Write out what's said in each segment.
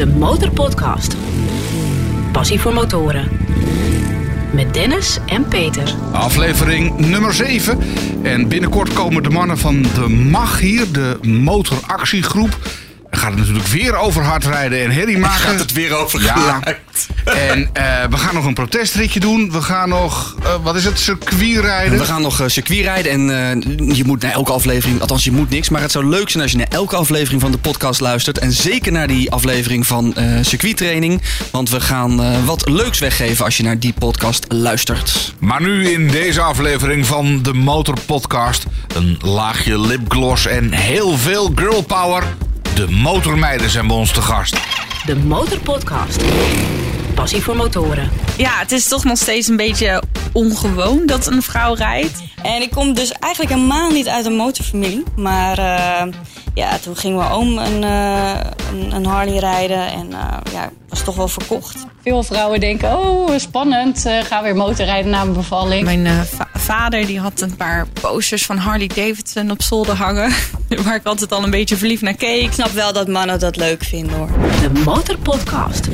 de Motorpodcast. Passie voor motoren. Met Dennis en Peter. Aflevering nummer 7. En binnenkort komen de mannen van de MAG hier, de motoractiegroep. We gaan het natuurlijk weer over hard rijden en herrie maken. Gaat het weer over Ja. geluid? En eh, we gaan nog een protestritje doen. We gaan nog, eh, wat is het, circuit rijden. We gaan nog eh, circuit rijden en eh, je moet naar elke aflevering, althans je moet niks, maar het zou leuk zijn als je naar elke aflevering van de podcast luistert. En zeker naar die aflevering van eh circuittraining, want we gaan eh, wat leuks weggeven als je naar die podcast luistert. Maar nu in deze aflevering van de Motorpodcast. Een laagje lipgloss en heel veel girl power. De motormeiden zijn bij ons te gast. De Motorpodcast. Passie voor motoren. Ja, het is toch nog steeds een beetje ongewoon dat een vrouw rijdt. En ik kom dus eigenlijk helemaal niet uit een motorfamilie. Maar eh, ja, toen ging mijn oom een, eh, een, een Harley rijden. En eh, ja, was toch wel verkocht. Veel vrouwen denken, oh spannend, eh, ga weer motorrijden na mijn bevalling. Mijn eh, va- vader die had een paar posters van Harley Davidson op zolder hangen. Waar ik altijd al een beetje verliefd naar keek. Ik snap wel dat mannen dat leuk vinden hoor. De Motorpodcast.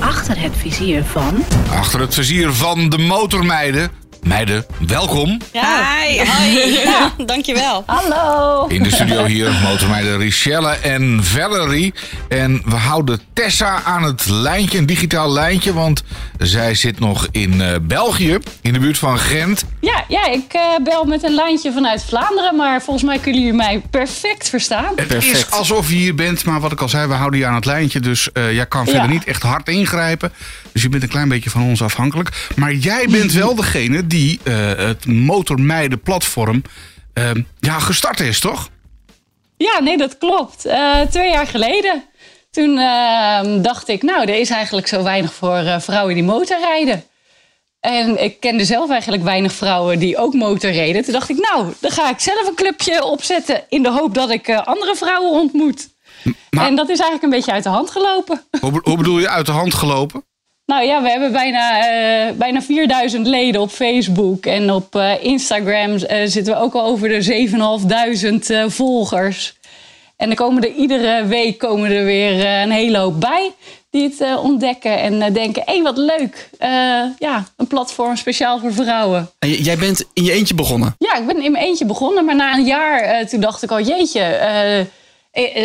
Achter het vizier van... Achter het vizier van de motormeiden. Meiden, welkom. Ja, Hi. Hoi. ja dankjewel. Hallo! In de studio hier motormeiden Richelle en Valerie. En we houden Tessa aan het lijntje, een digitaal lijntje. Want zij zit nog in eh, België, in de buurt van Gent. Ja, ik eh, bel met een lijntje vanuit Vlaanderen, maar volgens mij kunnen jullie mij perfect verstaan. Het Perfect. is alsof je hier bent, maar wat ik al zei, we houden je aan het lijntje. Dus eh, jij kan verder Ja. niet echt hard ingrijpen. Dus je bent een klein beetje van ons afhankelijk. Maar jij bent wel degene die eh, het Motormeiden platform eh, ja, gestart is, toch? Ja, nee, dat klopt. Eh, twee jaar geleden. Toen eh, dacht ik, nou, er is eigenlijk zo weinig voor eh, vrouwen die motorrijden. En ik kende zelf eigenlijk weinig vrouwen die ook motorreden. Toen dacht ik, nou, dan ga ik zelf een clubje opzetten in de hoop dat ik eh, andere vrouwen ontmoet. Maar- En dat is eigenlijk een beetje uit de hand gelopen. Hoe, be- hoe bedoel je uit de hand gelopen? Nou ja, we hebben bijna, eh, bijna 4000 leden op Facebook. En op eh, Instagram zitten we ook al over de 7500 eh, volgers. En er komen er iedere week komen er weer een hele hoop bij die het eh, ontdekken en eh, denken: hé, wat leuk. Eh, ja, een platform speciaal voor vrouwen. En jij bent in je eentje begonnen. Ja, ik ben in mijn eentje begonnen, maar na een jaar toen dacht ik al: jeetje,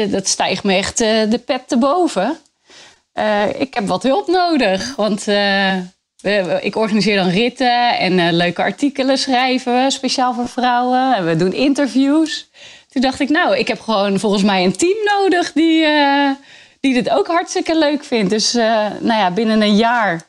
dat stijgt me echt de pet te boven. Ik heb wat hulp nodig, want ik organiseer dan ritten en leuke artikelen schrijven we, speciaal voor vrouwen. En we doen interviews. Toen dacht ik, nou, ik heb gewoon volgens mij een team nodig die, die dit ook hartstikke leuk vindt. Dus eh, nou ja, binnen een jaar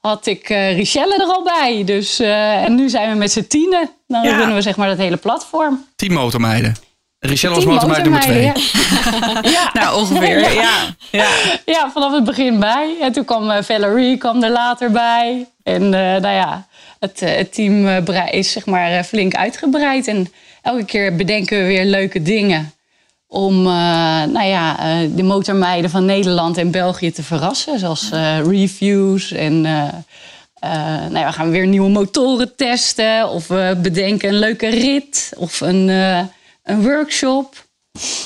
had ik eh Richelle er al bij. Dus, eh, en nu zijn we met z'n tienen. Dan Ja. runnen we zeg maar dat hele platform. Team motormeiden. Richelle was motormeid nummer twee. motormeiden, Ja. ja. Nou, ongeveer. Ja. Ja. ja. Ja, vanaf het begin bij. En toen kwam Valerie kwam er later bij. En nou ja, het, het team is zeg maar flink uitgebreid. En elke keer bedenken we weer leuke dingen. Om eh, nou ja, eh, de motormeiden van Nederland en België te verrassen. Zoals eh, reviews en... nou ja, we gaan weer nieuwe motoren testen. Of we bedenken een leuke rit. Of een, een workshop.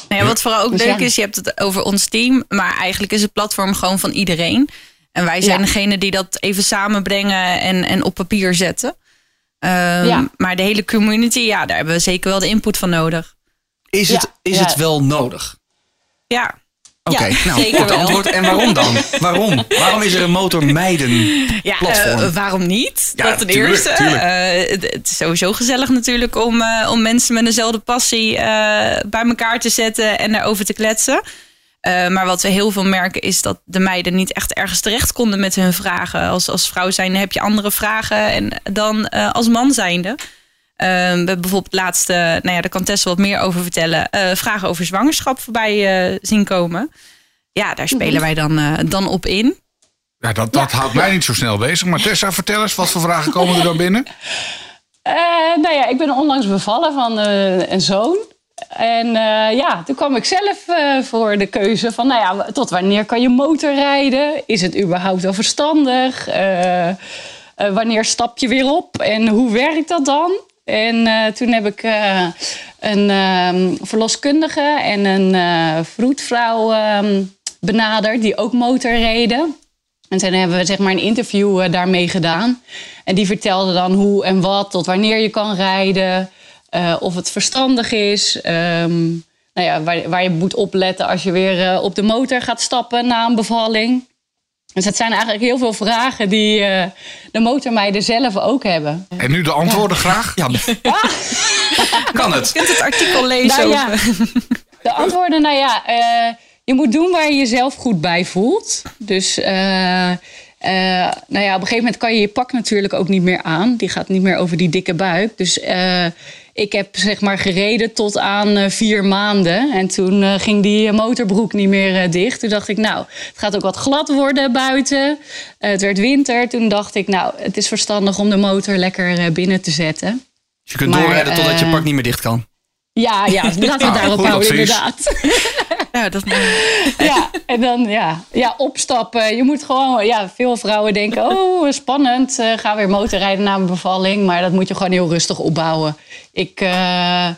Nou ja, wat vooral ook Dus leuk ja. is, je hebt het over ons team. Maar eigenlijk is het platform gewoon van iedereen. En wij zijn degene die dat even samenbrengen en, en op papier zetten. Ehm. Maar de hele community, ja, daar hebben we zeker wel de input van nodig. Is, het, Ja, is ja. het wel nodig? Ja, Oké, Ja, nou, goed antwoord. En waarom dan? Waarom? Waarom is er een motormeiden ja platform? eh, waarom niet? Ja, dat ten tuurlijk, eerste. tuurlijk. Eh, het, is sowieso gezellig natuurlijk om, eh, om mensen met dezelfde passie eh, bij elkaar te zetten en daarover te kletsen. Eh, maar wat we heel veel merken is dat de meiden niet echt ergens terecht konden met hun vragen. Als, als vrouw zijnde heb je andere vragen en dan eh, als man zijnde. Eh, we hebben bijvoorbeeld laatst, eh, nou ja, daar kan Tessa wat meer over vertellen, eh, vragen over zwangerschap voorbij eh, zien komen. Ja, daar spelen wij dan, eh, dan op in. Ja, dat, dat houdt mij niet zo snel bezig. Maar Tessa, vertel eens, wat voor vragen komen er dan binnen? Eh, nou ja, ik ben onlangs bevallen van eh, een zoon. En eh, ja, toen kwam ik zelf eh, voor de keuze van, nou ja, tot wanneer kan je motorrijden? Is het überhaupt wel verstandig? Eh, eh, wanneer stap je weer op? En hoe werkt dat dan? En eh, toen heb ik eh, een ehm, verloskundige en een eh, vroedvrouw ehm, benaderd die ook motor reden. En toen hebben we zeg maar een interview daarmee gedaan. En die vertelde dan hoe en wat, tot wanneer je kan rijden, of het verstandig is. ehm, nou ja, waar, waar je moet opletten als je weer op de motor gaat stappen na een bevalling. Dus het zijn eigenlijk heel veel vragen die eh, de motormeiden zelf ook hebben. En nu de antwoorden graag. Ja, kan het? Je kunt het artikel lezen. Nou ja, over- de antwoorden, nou ja, eh, je moet doen waar je jezelf goed bij voelt. Dus, eh, eh, nou ja, op een gegeven moment kan je je pak natuurlijk ook niet meer aan. Die gaat niet meer over die dikke buik. Dus eh, ik heb zeg maar gereden tot aan eh, vier maanden. En toen eh, ging die motorbroek niet meer eh, dicht. Toen dacht ik, nou, het gaat ook wat glad worden buiten. Eh, het werd winter. Toen dacht ik, nou, het is verstandig om de motor lekker eh, binnen te zetten. Dus je kunt Maar, doorrijden totdat je eh, pak niet meer dicht kan. Ja, ja, laten we daarop houden, advies. inderdaad. Ja, dat Ja, en dan ja, ja, opstappen. Je moet gewoon, ja, veel vrouwen denken, oh, spannend, eh, ga weer motorrijden na mijn bevalling. Maar dat moet je gewoon heel rustig opbouwen. Ik, eh,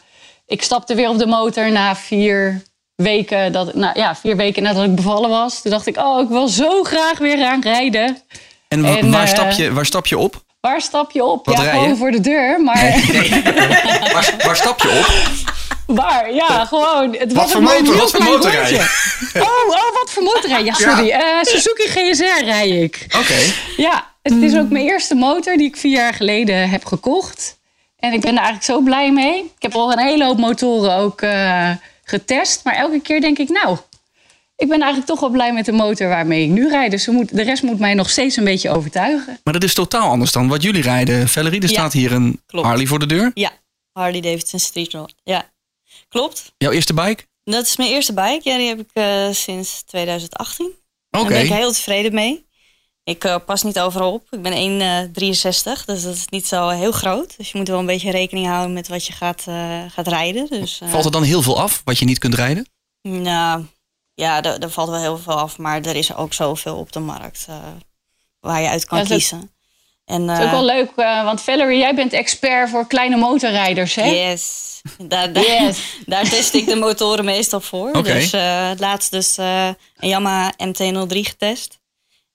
ik stapte weer op de motor na vier weken, dat, nou, ja, vier weken nadat ik bevallen was. Toen dacht ik, oh, ik wil zo graag weer gaan rijden. En, wa- En, waar, eh, stap je, waar stap je op? Waar stap je op? Wat ja, gewoon voor de deur. Maar Waar, waar stap je op? Waar? Ja, gewoon. Het was voor motor? heel Wat voor klein motor rij je? rondje. Oh, oh, wat voor motor rij je? Ja, sorry. Eh, Suzuki GSR rij ik. Oké. Ja, het is ook mijn eerste motor die ik vier jaar geleden heb gekocht. En ik ben er eigenlijk zo blij mee. Ik heb al een hele hoop motoren ook eh, getest. Maar elke keer denk ik, nou, ik ben eigenlijk toch wel blij met de motor waarmee ik nu rijd. Dus ze moet, de rest moet mij nog steeds een beetje overtuigen. Maar dat is totaal anders dan wat jullie rijden. Valerie, er Ja, staat hier een klopt. Harley voor de deur. Ja, Harley Davidson Street Rod. Ja, klopt. Jouw eerste bike? Dat is mijn eerste bike. Ja, die heb ik eh, sinds 2018. Oké. Daar ben ik heel tevreden mee. Ik eh, pas niet overal op. Ik ben 1,63, dus dat is niet zo heel groot. Dus je moet wel een beetje rekening houden met wat je gaat, eh, gaat rijden. Dus, eh, Valt er dan heel veel af wat je niet kunt rijden? Nou, ja, er, er valt wel heel veel af. Maar er is ook zoveel op de markt eh, waar je uit kan Ja, dat- kiezen. En, Dat is ook eh, wel leuk, eh, want Valerie, jij bent expert voor kleine motorrijders, hè? Yes. Daar, daar, Yes. daar test ik de motoren meestal voor. Oké. Dus uh, laatst dus uh, een Yamaha MT-03 getest.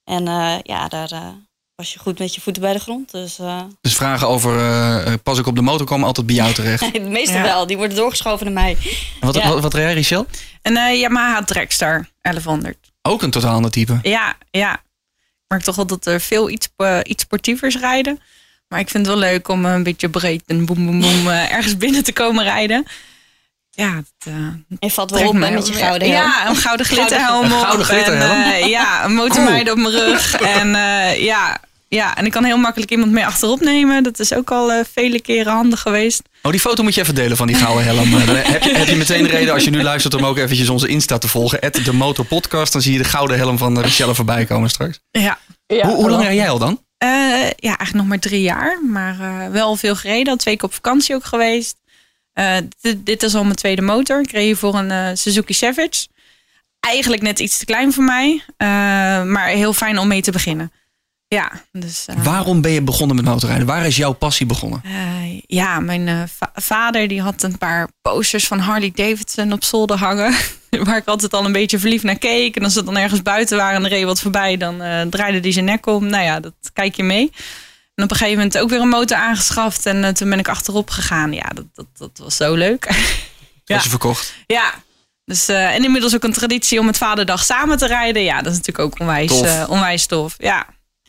En uh, ja, daar uh, was je goed met je voeten bij de grond. Dus, uh... dus vragen over uh, pas ik op de motor komen altijd bij jou terecht. ja. wel, die worden doorgeschoven naar mij. En wat, ja. wat, wat rij jij, Richel? Een uh, Yamaha Dragstar 1100. Ook een totaal ander type? Ja, ja. Ik merk toch wel dat er veel iets, uh, iets sportievers rijden. Maar ik vind het wel leuk om een beetje breed en boem boem boem uh, ergens binnen te komen rijden. Ja, uh, je valt wel op met je gouden helm. Ja, een gouden glitterhelm op. Gouden glitterhelm? En, uh, ja, een motormeid op mijn rug. En uh, ja, ja, en ik kan heel makkelijk iemand mee achterop nemen. Dat is ook al uh, vele keren handig geweest. Oh, die foto moet je even delen van die gouden helm. Uh, heb, je, heb je meteen de reden als je nu luistert om ook eventjes onze Insta te volgen. At de Motor Podcast. Dan zie je de gouden helm van Richelle voorbij komen straks. Ja. ja hoe, hoe lang rij jij al dan? Uh, ja, eigenlijk nog maar drie jaar. Maar uh, wel veel gereden. Al twee keer op vakantie ook geweest. Uh, dit, dit, is al mijn tweede motor. Ik reed voor een uh, Suzuki Savage. Eigenlijk net iets te klein voor mij. Uh, maar heel fijn om mee te beginnen. Ja, dus, Waarom ben je begonnen met motorrijden? Waar is jouw passie begonnen? ja, mijn va vader die had een paar posters van Harley Davidson op zolder hangen. waar ik altijd al een beetje verliefd naar keek. En als ze dan ergens buiten waren en er reed wat voorbij, dan draaide die zijn nek om. Nou ja, dat kijk je mee. En op een gegeven moment ook weer een motor aangeschaft. En toen ben ik achterop gegaan. Ja, dat, dat, dat was zo leuk. ja. Was je verkocht? Ja. Dus, uh, en inmiddels ook een traditie om met vaderdag samen te rijden. Ja, dat is natuurlijk ook onwijs tof. Uh, onwijs tof. Ja.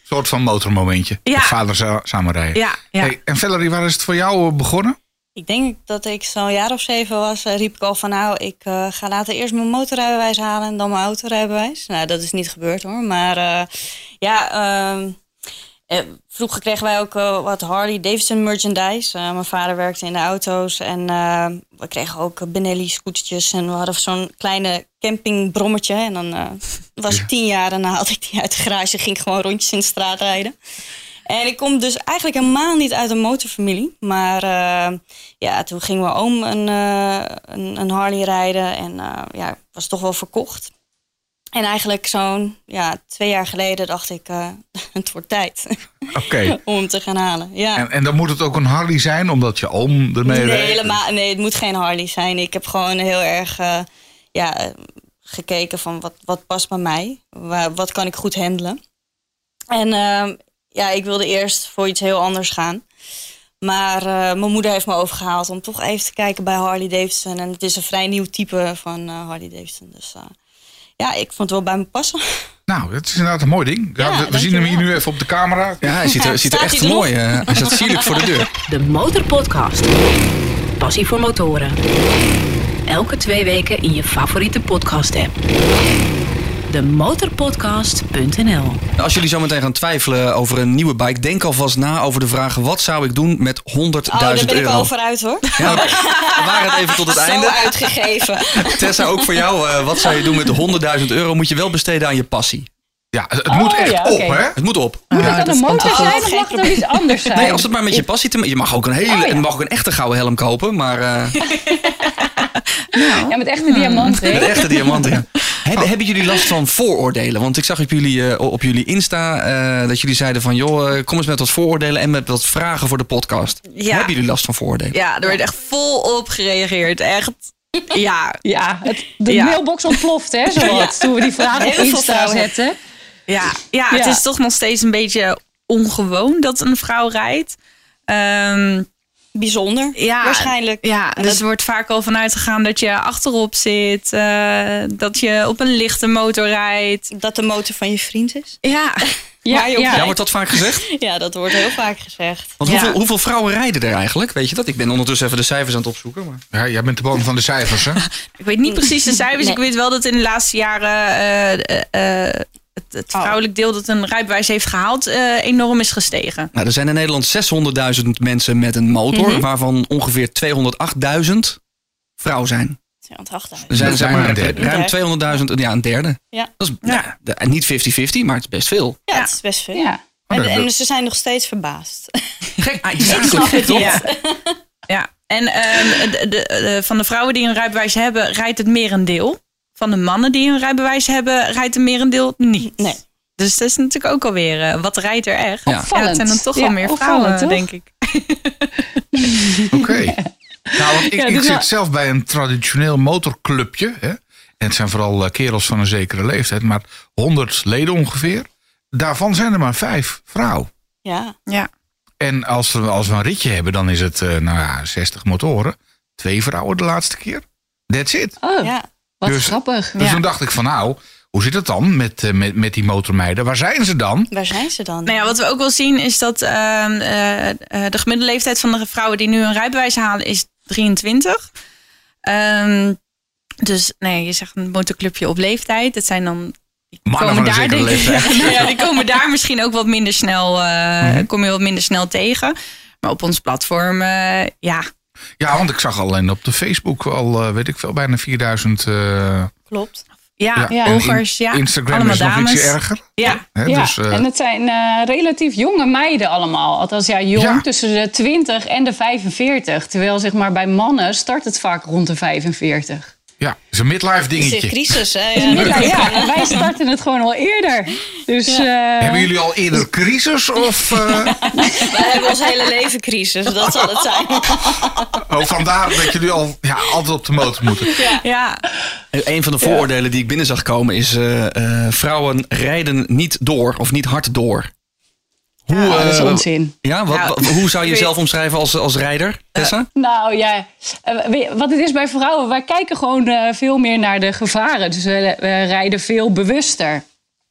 Een soort van motormomentje. Ja. Met vader samen rijden. Ja, ja. Hey, en Valerie, waar is het voor jou eh, begonnen? Ik denk dat ik zo'n jaar of zeven was, riep ik al van nou, ik uh, ga later eerst mijn motorrijbewijs halen en dan mijn autorijbewijs. Nou, dat is niet gebeurd hoor. Maar uh, ja, uh, vroeger kregen wij ook uh, wat Harley Davidson merchandise. Uh, mijn vader werkte in de auto's en uh, we kregen ook Benelli scootertjes. En we hadden zo'n kleine campingbrommetje. En dan was ik tien jaar en dan haalde ik die uit de garage en ging gewoon rondjes in de straat rijden. En ik kom dus eigenlijk helemaal niet uit een motorfamilie. Maar uh, ja, toen ging mijn oom een, uh, een, een, Harley rijden en uh, ja, was toch wel verkocht. En eigenlijk zo'n ja, twee jaar geleden dacht ik, uh, het wordt tijd okay. om hem te gaan halen. Ja. En, en, dan moet het ook een Harley zijn, omdat je oom ermee nee? Helemaal, nee, het moet geen Harley zijn. Ik heb gewoon heel erg uh, ja, gekeken van wat, wat past bij mij. Wa- wat kan ik goed handelen. En ehm, ja, ik wilde eerst voor iets heel anders gaan. Maar eh, mijn moeder heeft me overgehaald om toch even te kijken bij Harley Davidson. En het is een vrij nieuw type van eh, Harley Davidson. Dus eh, ja, ik vond het wel bij me passen. Nou, dat is inderdaad een mooi ding. Ja, Ja, we- we zien hem hier nu even op de camera. Ja, hij ziet er, ziet er echt mooi. eh, hij staat sierlijk voor de deur. De Motorpodcast. Passie voor motoren. Elke twee weken in je favoriete podcast app. Demotorpodcast.nl Als jullie zo meteen gaan twijfelen over een nieuwe bike, denk alvast na over de vraag: wat zou ik doen met 100.000 Oh, daar ben ik euro? al vooruit hoor. Ja. We waren het even tot het Zo einde. uitgegeven. Tessa, ook voor jou. eh, wat zou je doen met 100.000 euro? Moet je wel besteden aan je passie. Ja, het moet Oh, echt ja, op, hè? Het moet op. Moet Ja, het dat- dan een motor zijn of mag het iets anders zijn? Nee, als het maar met je passie te Je mag ook een hele, Oh, ja. mag ook een echte gouden helm kopen, maar eh Ja, met echte diamanten. met echte diamanten. Ja. Hebben, hebben jullie last van vooroordelen? Want ik zag op jullie, eh, op jullie Insta eh, dat jullie zeiden van... joh, eh, kom eens met wat vooroordelen en met wat vragen voor de podcast. Ja. Hebben jullie last van vooroordelen? Ja, er werd echt volop gereageerd. Echt. Ja, Ja, het, de Ja. mailbox ontploft, hè, zowat. Toen we die vraag op Heel veel Insta vrouwen. zetten. ja, ja, het Ja. is toch nog steeds een beetje ongewoon dat een vrouw rijdt. Ehm, Bijzonder, ja, waarschijnlijk. Ja, En dus dat- er wordt vaak al vanuit gegaan dat je achterop zit. eh, dat je op een lichte motor rijdt. Dat de motor van je vriend is. Ja, Ja, ja. Ja, wordt dat vaak gezegd? Ja, dat wordt heel vaak gezegd. Want Ja. hoeveel, hoeveel vrouwen rijden er eigenlijk? Weet je dat? Ik ben ondertussen even de cijfers aan het opzoeken. Maar... Ja, jij bent de boom van de cijfers, hè? ik weet niet precies de cijfers. Nee. Ik weet wel dat in de laatste jaren eh, eh, het, het Oh. vrouwelijk deel dat een rijbewijs heeft gehaald eh, enorm is gestegen. Nou, er zijn in Nederland 600.000 mensen met een motor, Mhm. waarvan ongeveer 208.000 vrouw zijn. Ja, want wacht even. Er zijn zeg maar een derde. ruim 200.000, ja, een derde. Ja. Dat is ja. niet 50-50, maar het is best veel. Ja, Ja. het is best veel. Ja. En, ze zijn nog steeds verbaasd. Gek, ah, het gek, toch? Ja. ja. En ehm, de, de, de- van de vrouwen die een rijbewijs hebben, rijdt het merendeel. Van de mannen die een rijbewijs hebben, rijdt het merendeel niet. Nee. Dus dat is natuurlijk ook alweer, eh, wat rijdt er echt? Ja. Ja, het zijn dan toch Ja, wel meer vrouwen, toch? denk ik. Oké. Nou, want ik, Ja, ik dus zit wel- zelf bij een traditioneel motorclubje. Hè? En het zijn vooral eh, kerels van een zekere leeftijd. Maar 100 leden ongeveer. Daarvan zijn er maar vijf vrouw. Ja. Ja. En als, we- als we een ritje hebben, dan is het eh, nou ja, 60 motoren. Twee vrouwen de laatste keer. That's it. Oh, ja. Wat Dus- grappig. Dus Ja. toen dacht ik van nou, hoe zit het dan met, eh, met, met die motormeiden? Waar zijn ze dan? Waar zijn ze dan? Nou ja, wat we ook wel zien is dat ehm, eh, eh, de gemiddelde leeftijd van de vrouwen die nu een rijbewijs halen is 23. Ehm, dus nee, je zegt een motorclubje op leeftijd. Dat zijn dan die Mannen zekere denk ik- leeftijd. Ja, nou ja, die komen daar misschien ook wat minder snel, eh, kom je wat minder snel tegen. Maar op ons platform, eh, ja, Ja, want ik zag alleen op de Facebook al, eh, weet ik veel, bijna 4000. eh Klopt. ja, ja. Volgers, Instagram allemaal is nog dames. ietsje erger. Ja, Hè? Ja, Dus, eh, en het zijn eh, relatief jonge meiden allemaal. Althans, ja, jong Ja. tussen de 20 en de 45. Terwijl zeg maar, bij mannen start het vaak rond de 45. Ja, het is een midlife Het is een dingetje. crisis, hè? Ja, ja, en wij starten het gewoon al eerder. Dus eh, Hebben jullie al eerder crisis? Of eh, Wij hebben ons hele leven crisis, dat zal het zijn. oh, vandaar dat jullie al ja, altijd op de motor moeten? ja. Een van de vooroordelen die ik binnen zag komen is... eh, eh, vrouwen rijden niet door of niet hard door. Hoe, oh, dat is eh, onzin. Ja, wat, Nou, wat- hoe zou je jezelf omschrijven als, als rijder, Tessa? Nou ja, eh, je wat het is bij vrouwen, wij kijken gewoon eh, veel meer naar de gevaren. Dus we, we rijden veel bewuster.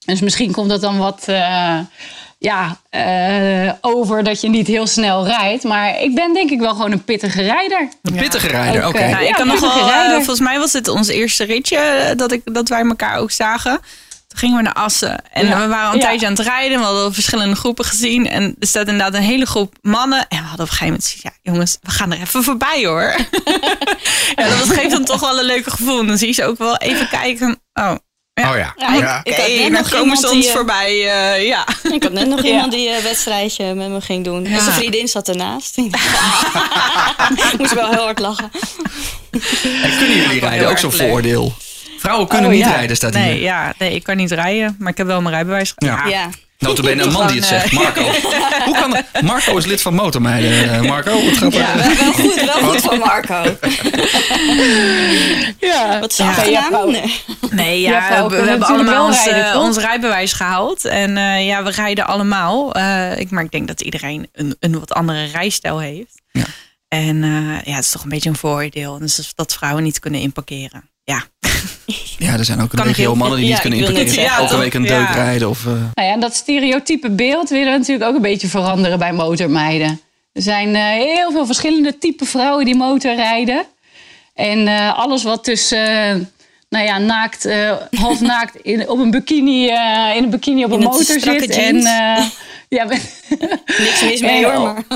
Dus misschien komt dat dan wat eh, ja, eh, over dat je niet heel snel rijdt. Maar ik ben denk ik wel gewoon een pittige rijder. Een pittige rijder, oké. eh, Nou, ik Ja, kan nog wel, eh, volgens mij was het ons eerste ritje eh, dat, ik, dat wij elkaar ook zagen. Toen gingen we naar Assen. En Ja. we waren al een Ja. tijdje aan het rijden. We hadden verschillende groepen gezien. En er staat inderdaad een hele groep mannen. En we hadden op een gegeven moment zoiets, ja jongens, we gaan er even voorbij hoor. ja, dat geeft dan toch wel een leuke gevoel. En dan zie je ze ook wel even kijken. Oh, Ja. Oh ja. Ja, ik- ja. ik oké, had net dan nog komen iemand ze die, ons eh, voorbij. eh, ja. Ik had net nog Ja. iemand die een wedstrijdje met me ging doen. Ja. En zijn vriendin zat ernaast. Ik moest wel heel hard lachen. En kunnen jullie rijden? Ook zo'n vooroordeel. Vrouwen kunnen Oh, niet ja. rijden, staat Nee, hier. ja, nee, ik kan niet rijden, maar ik heb wel mijn rijbewijs. Ja. Ja. Notabene een man die het zegt, Marco. Hoe kan dat? Marco is lid van Motormeiden. eh, Marco, wat gaat er? Ja, wel, goed, wel goed van Marco. Ja. Wat Ja, zacht ja, gedaan. Nee. Nee, Ja, we, hebben allemaal wel ons, rijden, eh, ons rijbewijs gehaald. En eh, ja, we rijden allemaal. Eh, ik, maar ik denk dat iedereen een, een wat andere rijstijl heeft. Ja. En eh, ja, het is toch een beetje een voordeel. Dus dat vrouwen niet kunnen inparkeren. Ja, Ja, er zijn ook een regio heel- mannen die ja, niet kunnen inparkeren. zeggen, Elke week een Ja. deuk rijden. Of, eh, Nou ja, en dat stereotype beeld willen we natuurlijk ook een beetje veranderen bij motormeiden. Er zijn eh, heel veel verschillende type vrouwen die motorrijden. En eh, alles wat tussen, nou ja, naakt, eh, half naakt in, op een bikini, eh, in een bikini op In een motor zit. jeans. En, eh, ja, Niks mis mee hoor, maar...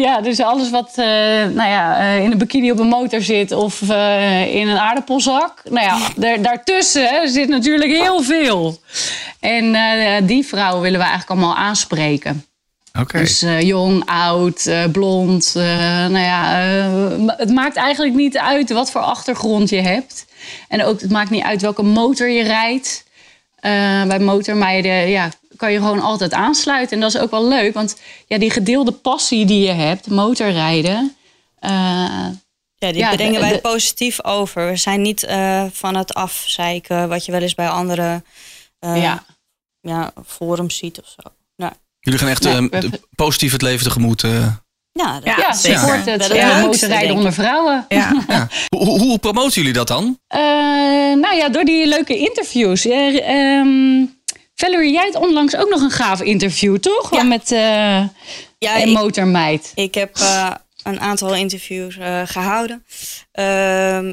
ja, dus alles wat eh, nou ja, eh, in een bikini op een motor zit of eh, in een aardappelzak. Nou ja, daar, daartussen zit natuurlijk heel veel. En die vrouwen willen we eigenlijk allemaal aanspreken. Oké. Dus jong, oud, blond. nou ja, het maakt eigenlijk niet uit wat voor achtergrond je hebt. En ook het maakt niet uit welke motor je rijdt. Eh, bij motormeiden ja, kan je gewoon altijd aansluiten. En dat is ook wel leuk, want ja, die gedeelde passie die je hebt, motorrijden. eh, Ja, die Ja, brengen de- wij de- positief over. We zijn niet eh, van het afzeiken wat je wel eens bij andere eh, ja. ja, forums ziet of zo. Nou, jullie gaan echt Nee, we- de- positief het leven tegemoet. eh. ja, dat Ja, ja, zeker. support het leukste, motorrijden onder vrouwen. ja. Ja. Hoe, hoe, promoten jullie dat dan? Eh, nou ja, door die leuke interviews. Eh, ehm, Valerie, jij had onlangs ook nog een gaaf interview, toch? Ja. Met eh ja een motormeid. ik heb eh, een aantal interviews eh, gehouden. Ehm,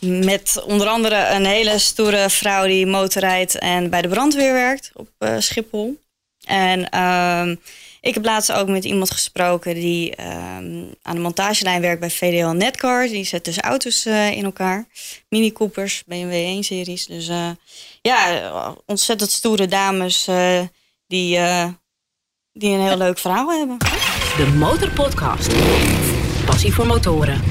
met onder andere een hele stoere vrouw die motorrijdt en bij de brandweer werkt op Schiphol. En ehm, ik heb laatst ook met iemand gesproken die ehm, aan de montagelijn werkt bij VDL Netcar. Die zet dus auto's eh, in elkaar. Mini Coopers, BMW 1-series. Dus eh, ja, ontzettend stoere dames eh, die, eh, die een heel leuk verhaal hebben. De Motorpodcast. Passie voor motoren.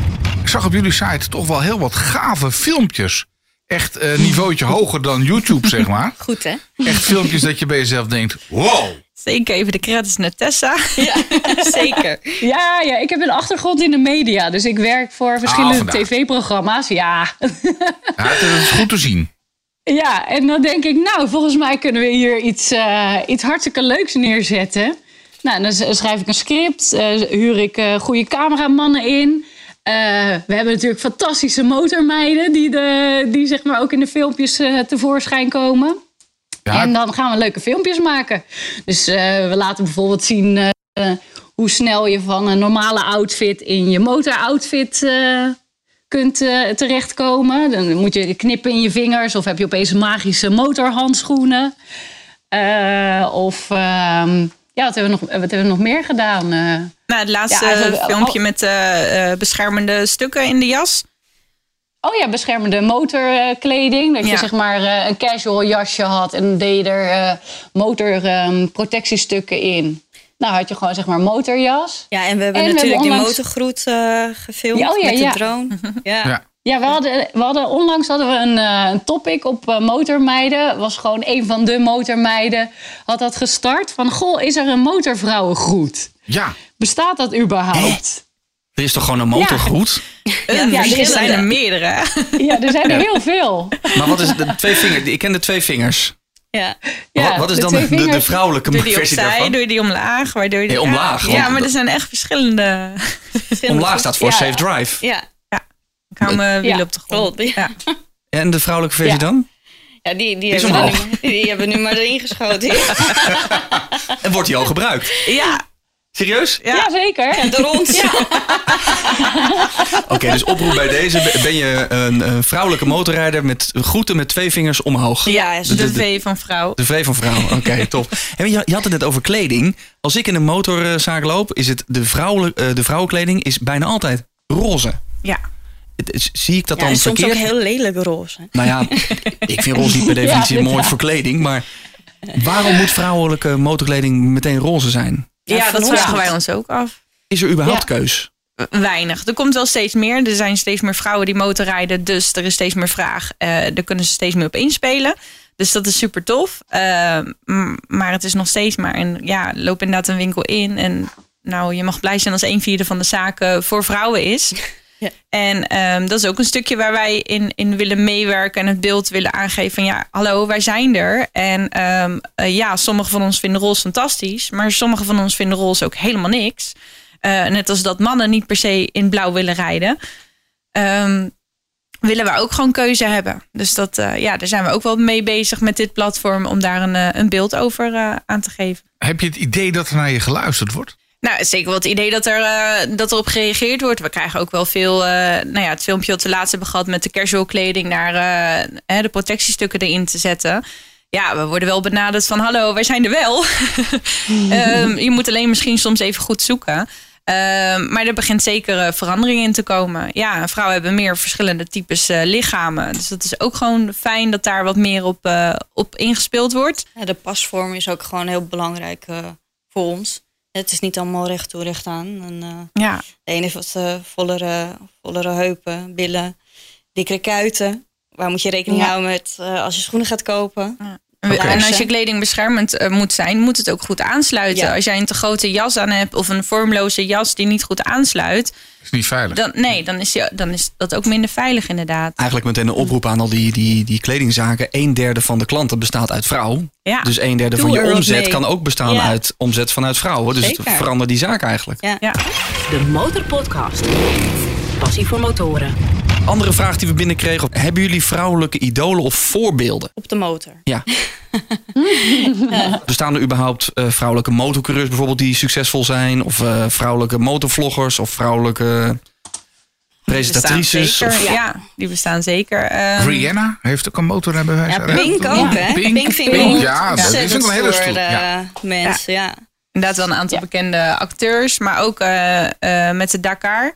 Ik zag op jullie site toch wel heel wat gave filmpjes. Echt een niveautje hoger dan YouTube, zeg maar. Goed hè? Echt filmpjes dat je bij jezelf denkt: wow. Zeker even de credits naar Tessa. Ja, zeker. Ja, ja, ik heb een achtergrond in de media. Dus ik werk voor verschillende vandaar. tv-programma's. Ja. Ja, het is goed te zien. ja, en dan denk ik, nou, volgens mij kunnen we hier iets, eh, iets hartstikke leuks neerzetten. Nou, dan schrijf ik een script, eh, huur ik eh, goede cameramannen in. Eh, we hebben natuurlijk fantastische motormeiden die, de, die zeg maar ook in de filmpjes tevoorschijn komen. Ja, En dan gaan we leuke filmpjes maken. Dus eh, we laten bijvoorbeeld zien eh, hoe snel je van een normale outfit in je motoroutfit eh kunt terechtkomen. Dan moet je knippen in je vingers of heb je opeens magische motorhandschoenen. Eh, of ehm, ja, wat hebben, we nog, wat hebben we nog meer gedaan? Eh, Nou, het laatste Ja, filmpje met eh, eh, beschermende stukken in de jas. Oh ja, beschermende motorkleding. Dat je Ja. zeg maar eh, een casual jasje had en deed je er eh motorprotectiestukken in. Nou had je gewoon zeg maar motorjas. Ja, en we hebben En we natuurlijk die motorgroet eh, gefilmd Ja, oh ja, met de drone. Ja. Ja. Ja, we hadden, we hadden onlangs hadden we een, eh, een topic op eh, motormeiden. Was gewoon een van de motormeiden had dat gestart. Van, goh, is er een motorvrouwengroet? ja. Bestaat dat überhaupt? Er is toch gewoon een motorgroet? Een, ja, er er zijn er meerdere. Ja, er zijn er heel veel. Maar wat is de twee vingers? Ik ken de twee vingers. Ja. Ja, wat, wat is de dan de, de, vrouwelijke Doe die versie opzij, daarvan? doe die omlaag. Waardoor je Nee, omlaag, Ja, ja, maar er zijn echt verschillende. Omlaag staat voor Ja. safe drive. Ja. Ik hou mijn wielen Ja, op de grond. Ja. En de vrouwelijke versie Ja. dan? Ja, die, die, hebben we nu, die hebben we nu maar erin geschoten. En wordt die al gebruikt? Ja, Serieus? ja. Ja, zeker. De rond. Oké, dus oproep bij deze. Ben je een, een vrouwelijke motorrijder met groeten met twee vingers omhoog? Ja, de, de- V van vrouw. De V van vrouw. Oké, top. En je, je had het net over kleding. Als ik in een motorzaak loop, is het de, vrouwelijk, eh, de vrouwenkleding is bijna altijd roze. Ja. Het Zie ik dat Ja, dan en soms ook heel lelijk roze. Nou ja, ik vind roze niet per definitie Ja, mooi voor kleding. Maar waarom moet vrouwelijke motorkleding meteen roze zijn? Ja, dat vragen wij ons ook af. Is er überhaupt Ja. keus? weinig. Er komt wel steeds meer. Er zijn steeds meer vrouwen die motorrijden. Dus er is steeds meer vraag. Eh daar kunnen ze steeds meer op inspelen. Dus dat is super tof. Eh, m- maar het is nog steeds maar een... Ja, loop inderdaad een winkel in. En nou, je mag blij zijn als een vierde van de zaken voor vrouwen is. Ja. En ehm, dat is ook een stukje waar wij in, in willen meewerken. En het beeld willen aangeven van... Ja, hallo, wij zijn er. En ehm, eh, ja, sommigen van ons vinden roze fantastisch. Maar sommigen van ons vinden roze ook helemaal niks. Eh, net als dat mannen niet per se in blauw willen rijden. Ehm, willen we ook gewoon keuze hebben. Dus dat, eh, ja, daar zijn we ook wel mee bezig met dit platform om daar een, een beeld over eh, aan te geven. Heb je het idee dat er naar je geluisterd wordt? Nou, zeker wel het idee dat er eh, dat erop gereageerd wordt. We krijgen ook wel veel. eh, nou ja, het filmpje wat we laatst hebben gehad met de casual kleding naar eh, de protectiestukken erin te zetten. Ja, we worden wel benaderd van hallo, wij zijn er wel. Ehm, je moet alleen misschien soms even goed zoeken. Ehm, maar er begint zeker verandering in te komen. Ja, vrouwen hebben meer verschillende types lichamen. Dus dat is ook gewoon fijn dat daar wat meer op, op ingespeeld wordt. Ja, de pasvorm is ook gewoon heel belangrijk voor ons. Het is niet allemaal recht toe, recht aan. En, eh, Ja, de ene heeft wat eh, vollere, vollere heupen, billen, dikkere kuiten. Waar moet je rekening Ja. houden met eh, als je schoenen gaat kopen? En En als je kleding beschermend eh, moet zijn, moet het ook goed aansluiten. Ja. Als jij een te grote jas aan hebt of een vormloze jas die niet goed aansluit, Is niet veilig. dan, nee, dan is, je, dan is dat ook minder veilig inderdaad. Eigenlijk meteen een oproep aan al die, die, die kledingzaken. Een derde van de klanten bestaat uit vrouw. Ja, Dus een derde Doe van je omzet mee. kan ook bestaan Ja. uit omzet vanuit vrouwen. Dus Zeker. verander die zaak eigenlijk. Ja. ja. De Motorpodcast. Passie voor motoren. Andere vraag die we binnenkregen. Hebben jullie vrouwelijke idolen of voorbeelden? Op de motor. Ja. Bestaan er überhaupt eh, vrouwelijke motorcoureurs bijvoorbeeld die succesvol zijn? Of eh, vrouwelijke motorvloggers? Of vrouwelijke presentatrices? Zeker, Of, ja. die bestaan zeker. Rihanna heeft ook een motorrijbewijs. Ja, Pink ook, hè? Pink, Pink vind ik Pink, ook ja, dat is een hele stoer, stoer, ja. eh, mensen, ja. Inderdaad wel een aantal Ja. bekende acteurs, maar ook eh, eh, met de Dakar eh,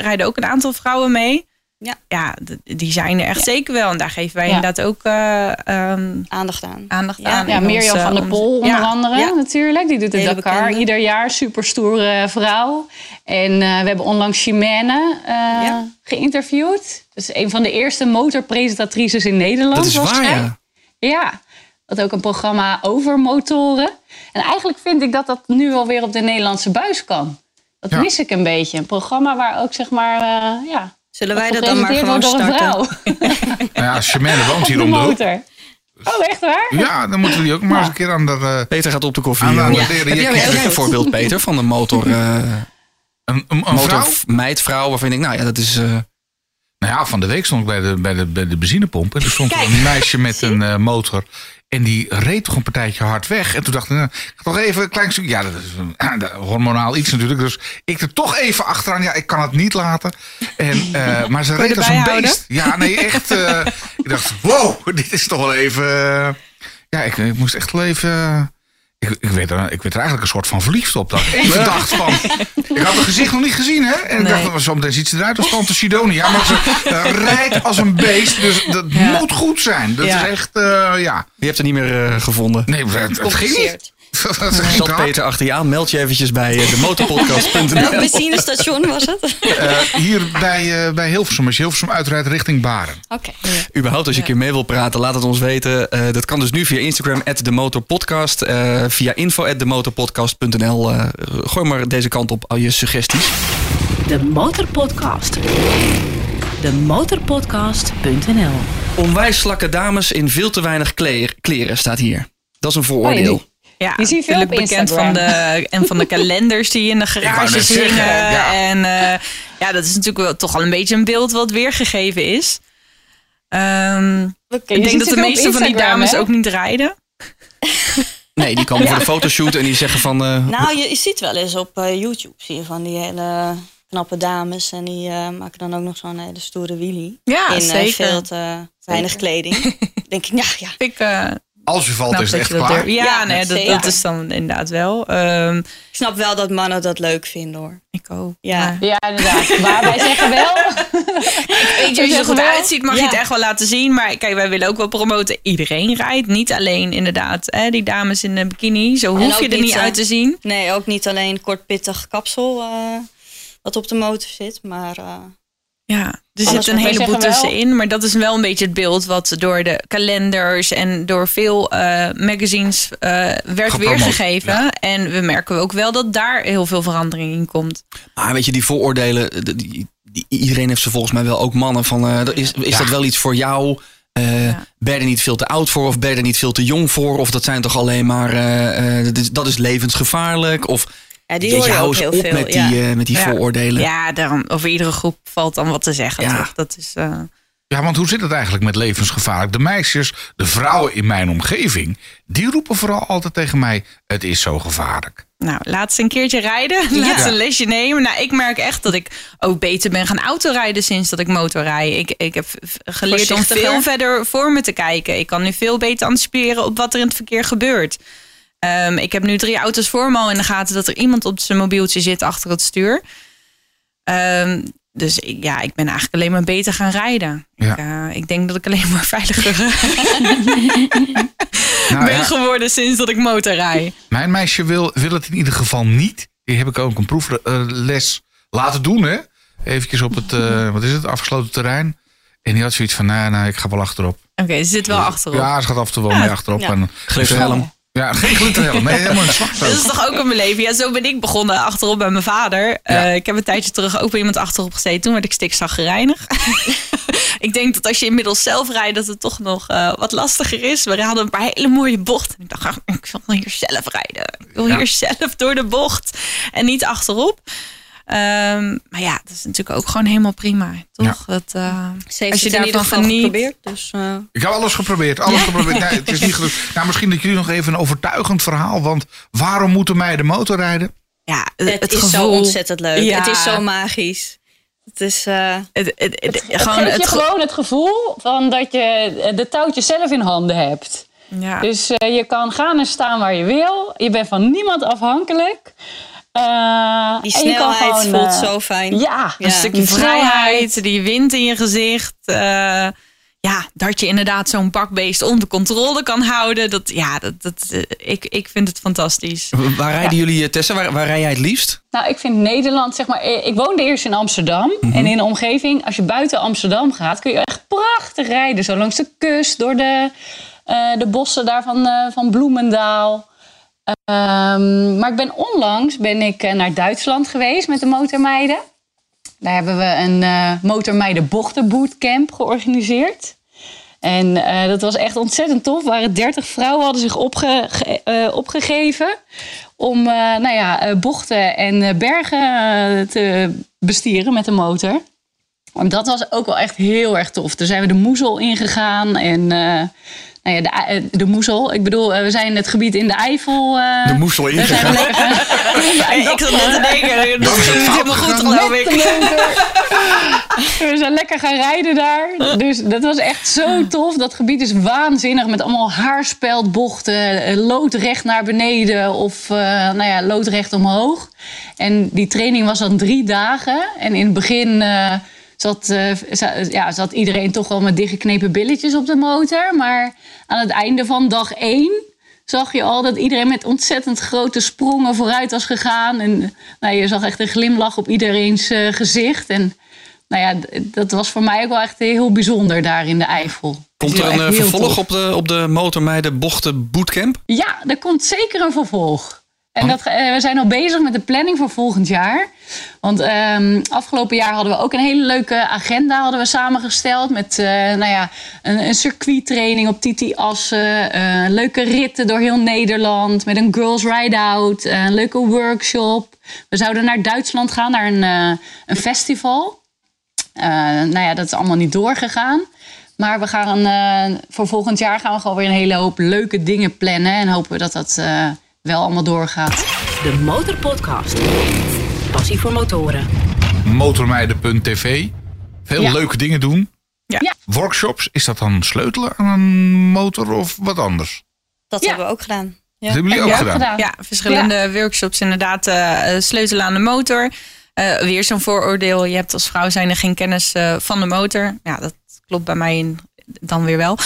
rijden ook een aantal vrouwen mee. Ja. ja, die zijn er echt Ja. zeker wel. En daar geven wij Ja. inderdaad ook eh, ehm, Aandacht aan. aandacht Ja. aan. Ja, Mirjam van der onze- Pol onder ja. andere Ja. natuurlijk. Die doet de Hele Dakar bekende. ieder jaar. Super stoere vrouw. En eh, we hebben onlangs Chimène eh, Ja. geïnterviewd. Dus een van de eerste motorpresentatrices in Nederland dat is waar, ja. Ja, dat ook een programma over motoren. En eigenlijk vind ik dat dat nu alweer op de Nederlandse buis kan. Dat Ja. mis ik een beetje. Een programma waar ook zeg maar, eh, ja... Zullen wij dat dan maar gewoon starten? vrouw Nou ja, Chimène woont hier de om de hoek. Oh, echt waar? Ja, dan moeten we die ook maar eens een keer aan de... eh, Peter gaat op de koffie. Aan de- de Heb jij, een voorbeeld, Peter, van een motor, eh een, een, een vrouw? motormeid, vrouw, waarvan je denkt, nou ja, dat is... eh, Nou ja, van de week stond ik bij de, bij de, bij de benzinepomp. En er stond een meisje met een eh, motor. En die reed toch een partijtje hard weg. En toen dacht ik, nou, ik toch even een klein stukje... Ja, dat is een, hormonaal iets natuurlijk. Dus ik er toch even achteraan. Ja, ik kan het niet laten. En, eh, maar ze reed als een houden? beest. Ja, nee, echt. eh, ik dacht, wow, dit is toch wel even... ja, ik, ik moest echt wel even... ik, ik, werd er, ik werd er eigenlijk een soort van verliefd op. Dat ik even dacht van... Ik had het gezicht nog niet gezien, hè? En ik dacht, "Nou, zo meteen ziet ze eruit als Tante Sidonia. Maar ze rijdt als een beest. Dus dat Ja. moet goed zijn. Dat Ja. is echt, eh, ja. je hebt er niet meer eh, gevonden. Nee, het, het ging niet. Zat. Peter achter je aan, meld je eventjes bij eh, de motorpodcast.nl. Welk benzinestation was het? Oké. Eh, hier bij, eh, bij Hilversum. Als je Hilversum uitrijdt richting Baren. Überhaupt, als je een keer mee wil praten, laat het ons weten. Eh, dat kan dus nu via Instagram, @demotorpodcast, eh via info@demotorpodcast.nl. Eh, gooi maar deze kant op al je suggesties. De Motorpodcast. De Motorpodcast.nl Onwijs slakke dames in veel te weinig kleren staat hier. Dat is een vooroordeel. Ja, je veel natuurlijk op bekend van de, en van de kalenders die in de garages hingen. ja. En eh, ja, dat is natuurlijk wel toch al een beetje een beeld wat weergegeven is. Ehm, ik denk ziet dat de veel meeste van die dames hè? ook niet rijden. Nee, die komen voor de fotoshoot en die zeggen van... eh, Nou, je, je ziet wel eens op eh, YouTube zie je van die hele knappe dames. En die eh, maken dan ook nog zo'n hele stoere wheelie. Ja, in zeker. veel te weinig kleding. denk ik, ja, ja. Ik eh Als je valt knap is het echt klaar. Ja, Ja, nee, dat, is dan inderdaad wel. Ehm, Ik snap wel dat mannen dat leuk vinden hoor. ik ook. Ja. Ja, inderdaad. Maar wij zeggen wel... Weet je, als je er goed wel- uitziet, mag je het echt wel laten zien. Maar kijk, wij willen ook wel promoten. Iedereen rijdt. Niet alleen inderdaad hè, die dames in de bikini. Zo hoef je er niet, niet uit te zien. Nee, ook niet alleen kort pittig kapsel. eh, wat op de motor zit. Maar eh, Ja, er zit Anders een heleboel tussenin. Maar dat is wel een beetje het beeld wat door de kalenders en door veel eh, magazines eh, werd weergegeven. En we merken ook wel dat daar heel veel verandering in komt. Maar weet je, die vooroordelen, de- die, die- iedereen heeft ze volgens mij wel ook mannen van, eh, is, is Ja. dat wel iets voor jou? Eh, Ja. Ben je er niet veel te oud voor of ben je er niet veel te jong voor? Of dat zijn toch alleen maar, eh, eh, dat, is, dat is levensgevaarlijk? Of ja, die hoor je ook heel op veel. met die, ja. eh, met die Ja. vooroordelen. Ja, daarom, over iedere groep valt dan wat te zeggen. Ja. Toch? Dat is, eh, Ja, want hoe zit het eigenlijk met levensgevaarlijk? De meisjes, de vrouwen in mijn omgeving, die roepen vooral altijd tegen mij: het is zo gevaarlijk. Nou, laat ze een keertje rijden. Laat ze een lesje nemen. Nou, ik merk echt dat ik ook beter ben gaan autorijden sinds dat ik motorrij. Ik, ik heb geleerd om veel verder voor me te kijken. Ik kan nu veel beter anticiperen op wat er in het verkeer gebeurt. Ehm, ik heb nu drie auto's voor me al in de gaten dat er iemand op zijn mobieltje zit achter het stuur. Ehm, dus ik- ja, ik ben eigenlijk alleen maar beter gaan rijden. Ja. Ik, eh, ik denk dat ik alleen maar veiliger Nou, ben ja, geworden sinds dat ik motorrij. mijn meisje wil, wil het in ieder geval niet. Die heb ik ook een proefles laten doen, hè? Eventjes op het, eh, wat is het, afgesloten terrein. En die had zoiets van, nou, nou ik ga wel achterop. Oké, ze zit wel achterop. Ja, ze gaat af en toe wel mee achterop. ja. En, Glitterhelm. Ja, geen glitterhelm. Nee, helemaal een Dat is toch ook een beleving. Ja, zo ben ik begonnen achterop bij mijn vader. Eh, ik heb een tijdje terug ook bij iemand achterop gezeten. Toen werd ik stikzaggereinig. ik denk dat als je inmiddels zelf rijdt, dat het toch nog eh, wat lastiger is. We hadden een paar hele mooie bochten. Ik dacht, ah, ik wil hier zelf rijden. Ik wil Ja. hier zelf door de bocht. En niet achterop. Ehm, maar ja, dat is natuurlijk ook gewoon helemaal prima. Toch? Dat, eh, Ze heeft als je het daarvan geniet. geprobeerd. Dus, eh, Ik heb alles geprobeerd, alles geprobeerd. Nee, het is niet gelukt. Nou, misschien dat jullie nog even een overtuigend verhaal. Want waarom moeten meiden motorrijden? Ja, het, is gevoel. zo ontzettend leuk. Ja. Het is zo magisch. Het is... eh, Het, het, het- Het gewoon geeft je het ge- gewoon het gevoel van dat je de touwtjes zelf in handen hebt. ja. Dus eh, je kan gaan en staan waar je wil. Je bent van niemand afhankelijk. Eh, die snelheid gewoon, voelt eh, zo fijn. Ja, Een Een stukje vrijheid, die wind in je gezicht. eh, ja, dat je inderdaad zo'n bakbeest onder controle kan houden. Dat, ja, dat, dat, ik, ik vind het fantastisch. Waar rijden jullie, Tessa? Waar, waar rij jij het liefst? Nou, ik vind Nederland, zeg maar, ik woonde eerst in Amsterdam. En in de omgeving, als je buiten Amsterdam gaat, kun je echt prachtig rijden. Zo langs de kust, door de, eh, de bossen daar van, eh, van Bloemendaal. Ehm, maar ik ben onlangs ben ik eh, naar Duitsland geweest met de motormeiden. Daar hebben we een eh motormeiden bochtenbootcamp georganiseerd. En eh, dat was echt ontzettend tof. Waren 30 vrouwen hadden zich opge- ge- opgegeven om nou ja, bochten en bergen te bestieren met de motor. En dat was ook wel echt heel erg tof. Toen zijn we de Moezel ingegaan en nou ja, de, eh, de Moezel. Ik bedoel, eh, we zijn het gebied in de Eifel. eh, De Moesel daar zijn we ingegaan. lekker ik zat net te denken, dat ging helemaal goed geloof ik. We zijn lekker gaan rijden daar. Dus dat was echt zo tof. Dat gebied is waanzinnig met allemaal haarspeldbochten. Loodrecht naar beneden of eh, nou ja, loodrecht omhoog. En die training was dan drie dagen. En in het begin eh, zat, eh, ja, zat iedereen toch wel met dichtgeknepen billetjes op de motor. Maar aan het einde van dag één zag je al dat iedereen met ontzettend grote sprongen vooruit was gegaan. En nou, je zag echt een glimlach op iedereen's eh, gezicht. En nou ja, dat was voor mij ook wel echt heel bijzonder daar in de Eifel. Komt er een eh, vervolg op de, op de motormeiden bochten bootcamp? Ja, er komt zeker een vervolg. En dat, eh, we zijn al bezig met de planning voor volgend jaar. Want ehm, afgelopen jaar hadden we ook een hele leuke agenda hadden we samengesteld. Met eh, nou ja, een, een circuittraining op Titi Assen. eh, leuke ritten door heel Nederland. Met een girls ride-out. een leuke workshop. We zouden naar Duitsland gaan, naar een, een festival. Nou ja, dat is allemaal niet doorgegaan. Maar we gaan voor volgend jaar gaan we gewoon weer een hele hoop leuke dingen plannen. En hopen we dat dat wel allemaal doorgaat. De Motorpodcast. Passie voor motoren. Motormeiden.tv. Veel Ja. leuke dingen doen. Ja. Ja. Workshops, is dat dan sleutelen aan een motor of wat anders? Dat Ja. hebben we ook gedaan. Ja. Dat hebben jullie ook gedaan. gedaan. Ja, verschillende workshops inderdaad. eh, eh, sleutelen aan de motor. Eh, weer zo'n vooroordeel. Je hebt als vrouw zijnde geen kennis eh, van de motor. Ja, dat klopt bij mij in, dan weer wel.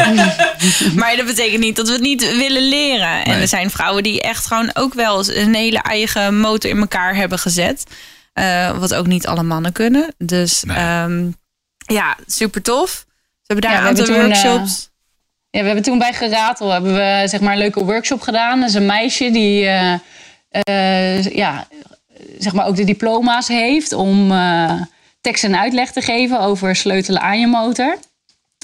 maar dat betekent niet dat we het niet willen leren. En Nee. er zijn vrouwen die echt gewoon ook wel eens een hele eigen motor in elkaar hebben gezet. Eh, wat ook niet alle mannen kunnen. Dus Nee. ehm, ja, super tof. We hebben daar Ja, een aantal toen, workshops. Ja, we hebben toen bij Geratel hebben we, zeg maar, een leuke workshop gedaan. Dat is een meisje die eh, eh, ja, zeg maar ook de diploma's heeft om eh, tekst en uitleg te geven over sleutelen aan je motor.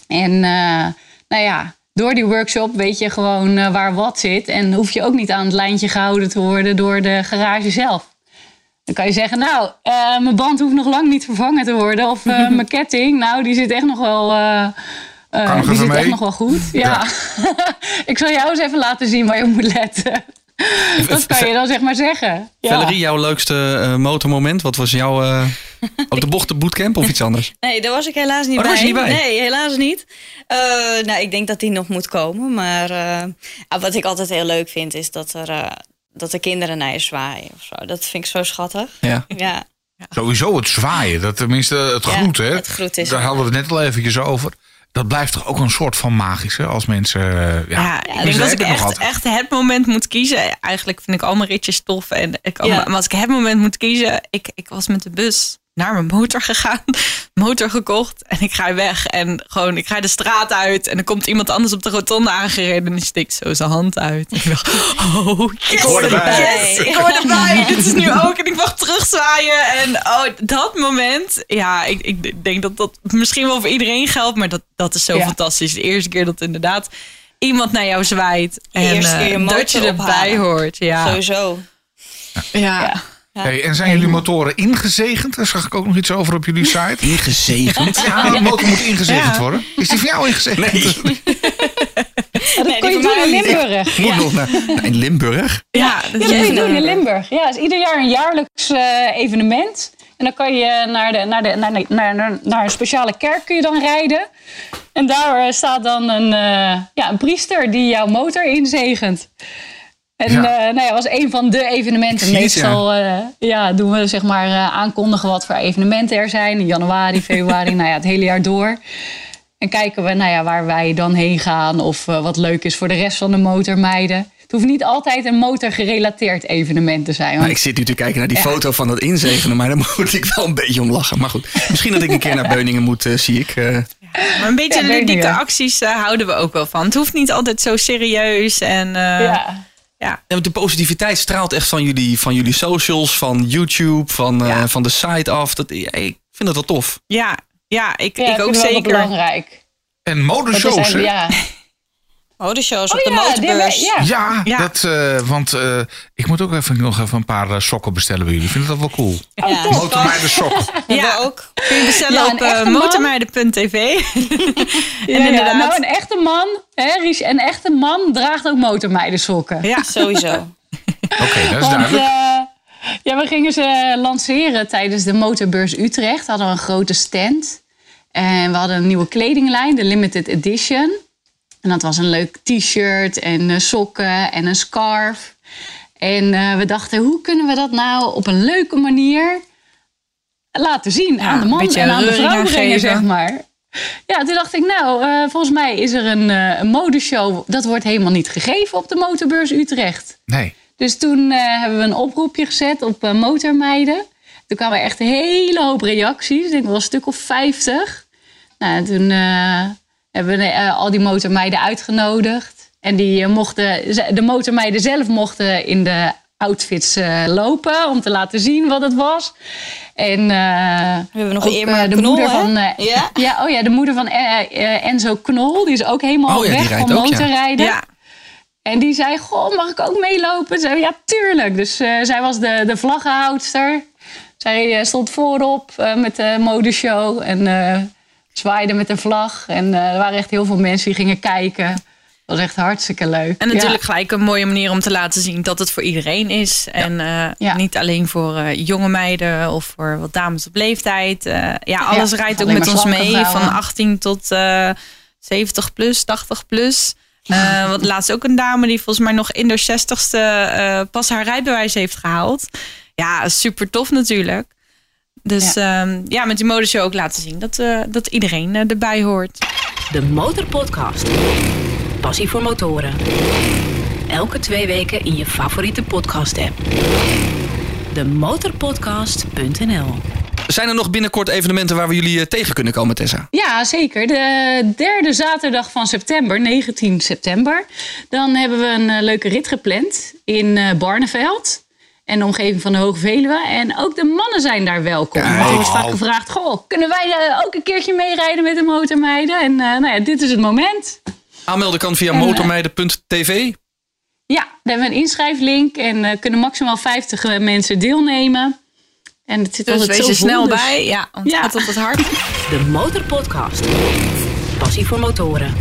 En eh, nou ja, door die workshop weet je gewoon eh, waar wat zit. En hoef je ook niet aan het lijntje gehouden te worden door de garage zelf. Dan kan je zeggen, nou, eh, mijn band hoeft nog lang niet vervangen te worden. Of mijn ketting, nou, die zit echt nog wel... die zit echt nog wel goed. Ja. ik zal jou eens even laten zien waar je op moet letten. Dat kan je dan zeg maar zeggen. Ja. Valerie, jouw leukste eh, motormoment? Wat was jouw eh, op de bochten bootcamp of iets anders? Nee, daar was ik helaas niet Oh, bij. was je niet bij? Nee, helaas niet. Eh, nou, ik denk dat die nog moet komen. Maar eh, ah, wat ik altijd heel leuk vind, is dat er, eh, dat de kinderen naar je zwaaien. Of zo. Dat vind ik zo schattig. Ja. Ja, Sowieso het zwaaien, dat tenminste het Ja, groet, hè? het groet is Daar hadden we het net al eventjes over. Dat blijft toch ook een soort van magisch, hè? Als mensen... eh, ja, Ja, ik tenminste, denk dat ik nog echt, altijd. echt het moment moet kiezen. Eigenlijk vind ik al mijn ritjes tof. En ik, Ja. Maar als ik het moment moet kiezen... Ik, ik was met de bus naar mijn motor gegaan. Motor gekocht. En ik ga weg. En gewoon, ik ga de straat uit. En er komt iemand anders op de rotonde aangereden. En die steekt zo zijn hand uit. En ik dacht, oh, yes, hoor erbij. yes, ik hoor erbij. Dit is nu ook. En ik mag terugzwaaien. En oh, dat moment. Ja, ik, ik denk dat dat misschien wel voor iedereen geldt. Maar dat, dat is zo Ja. fantastisch. De eerste keer dat inderdaad iemand naar jou zwaait. En eh, dat je erbij ophalen. hoort. Ja. sowieso. Ja. Hey, en zijn jullie motoren ingezegend? Daar zag ik ook nog iets over op jullie site. Ingezegend. Ja, de motor moet ingezegend Ja. worden. Is die van jou ingezegend? Nee, dat Nee, kon je doen in. Limburg. moet nog naar, naar- in Limburg. Ja, dat Ja, dat kun je doen in. Limburg. Ja, het is ieder jaar een jaarlijks eh, evenement. En dan kan je naar, de, naar, de, naar, de- naar, naar, naar een speciale kerk kun je dan rijden. En daar eh, staat dan een, eh, ja, een priester die jouw motor inzegent. En Ja. ja. nou ja, was een van de evenementen. Meestal eh, ja, doen we zeg maar eh, aankondigen wat voor evenementen er zijn. In januari, februari, nou ja, het hele jaar door. En kijken we nou ja, waar wij dan heen gaan of eh, wat leuk is voor de rest van de motormeiden. Het hoeft niet altijd een motorgerelateerd evenement te zijn. Maar Want ik zit nu te kijken naar die foto van dat inzegenen, maar daar moet ik wel een beetje om lachen. Maar goed, misschien dat ik een keer naar Beuningen moet, eh, zie ik. eh. Maar een beetje Ja, ludieke acties eh, houden we ook wel van. Het hoeft niet altijd zo serieus. En, eh, ja. Ja. Ja, want de positiviteit straalt echt van jullie, van jullie socials, van YouTube, van, eh, van de site af. Dat, ik vind dat wel tof. Ja, ja, ik, Ja, ik ook zeker. belangrijk. En modeshows, hè? ja. Modeshows Oh op de ja, motorbeurs. ja. Ja, Ja. Dat, eh, want eh, ik moet ook even, nog even een paar eh, sokken bestellen bij jullie. Vind dat wel cool. Ja. Motormeiden sokken. Hebben Ja. ook. Kun je bestellen Ja, op uh, motormeiden.tv. Ja, ja. inderdaad. Nou, een echte man, hè, Ries, een echte man draagt ook motormeidensokken. Ja. Sowieso. Oké, dat is Want duidelijk. ja, we gingen ze lanceren tijdens de Motorbeurs Utrecht. Hadden we een grote stand. En we hadden een nieuwe kledinglijn, de Limited Edition. En dat was een leuk t-shirt en eh, sokken en een scarf. En eh, we dachten, hoe kunnen we dat nou op een leuke manier laten zien Ja, aan de man en aan de reuring vrouw aan brengen, geven. zeg maar. Ja, toen dacht ik, nou, eh, volgens mij is er een, een modeshow. Dat wordt helemaal niet gegeven op de Motorbeurs Utrecht. Nee. Dus toen hebben we een oproepje gezet op motormeiden. Toen kwamen er echt een hele hoop reacties. Ik denk wel een stuk of 50. Nou, en toen hebben we eh, al die motormeiden uitgenodigd. En die eh, mochten, de motormeiden zelf mochten in de outfits eh, lopen om te laten zien wat het was. En eh, We hebben nog ook, Irma eh, de Knol, moeder hè? van Ja. ja, oh ja, de moeder van Enzo Knol, die is ook helemaal Oh ja, die weg rijdt van ook, ja. motorrijden. Ja. En die zei, goh, mag ik ook meelopen? Zei, ja, tuurlijk. Dus eh, zij was de, de vlaggenhoudster. Zij stond voorop eh, met de modeshow en eh, zwaaide met de vlag. En eh, er waren echt heel veel mensen die gingen kijken. Dat was echt hartstikke leuk. En Ja. natuurlijk gelijk een mooie manier om te laten zien dat het voor iedereen is. En eh, Ja. niet alleen voor eh, jonge meiden of voor wat dames op leeftijd. Ja, alles rijdt ook met ons mee. vrouwen. Van 18 tot eh 70 plus, 80 plus. Eh want laatst ook een dame die volgens mij nog in de 60ste eh, pas haar rijbewijs heeft gehaald. Ja, super tof natuurlijk. Dus ja, ja met die modeshow ook laten zien dat, eh, dat iedereen eh, erbij hoort. De Motorpodcast. Passie voor motoren. Elke twee weken in je favoriete podcast app. demotorpodcast.nl Zijn er nog binnenkort evenementen waar we jullie eh, tegen kunnen komen, Tessa? Ja, zeker. De derde zaterdag van september, 19 september. Dan hebben we een leuke rit gepland in Barneveld. En de omgeving van de Hoge Veluwe. En ook de mannen zijn daar welkom. Er wordt vaak gevraagd: Goh, kunnen wij eh, ook een keertje meerijden met de motormeiden? En eh, nou ja, dit is het moment. Aanmelden kan via eh, motormeiden.tv. Ja, daar hebben we een inschrijflink. En eh, kunnen maximaal 50 mensen deelnemen. En het zit Dus altijd wees zo er snel dus- bij. Ja, want Ja. het gaat op het hart. De Motorpodcast. Passie voor motoren.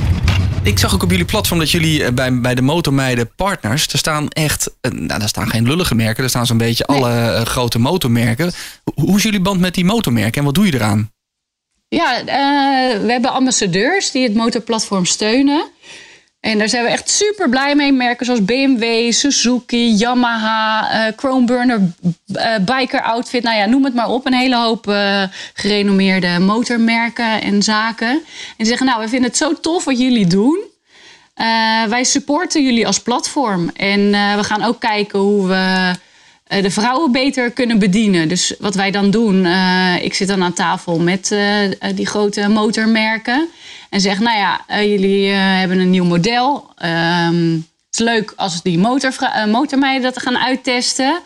Ik zag ook op jullie platform dat jullie eh, bij, bij de Motormeiden partners... er staan echt, eh, nou, daar staan geen lullige merken. Er staan zo'n beetje alle eh, grote motormerken. Hoe, is jullie band met die motormerken en wat doe je eraan? Ja, we hebben ambassadeurs die het motorplatform steunen. En daar zijn we echt super blij mee. Merken zoals BMW, Suzuki, Yamaha, eh Chromeburner, eh, Biker Outfit. Nou ja, noem het maar op. Een hele hoop eh, gerenommeerde motormerken en zaken. En zeggen, nou, we vinden het zo tof wat jullie doen. Wij supporten jullie als platform. En we gaan ook kijken hoe we de vrouwen beter kunnen bedienen. Dus wat wij dan doen, eh, ik zit dan aan tafel met eh, eh, die grote motormerken. En zeg, nou ja, eh, jullie eh, hebben een nieuw model. Ehm, het is leuk als die eh, motormeiden dat gaan uittesten.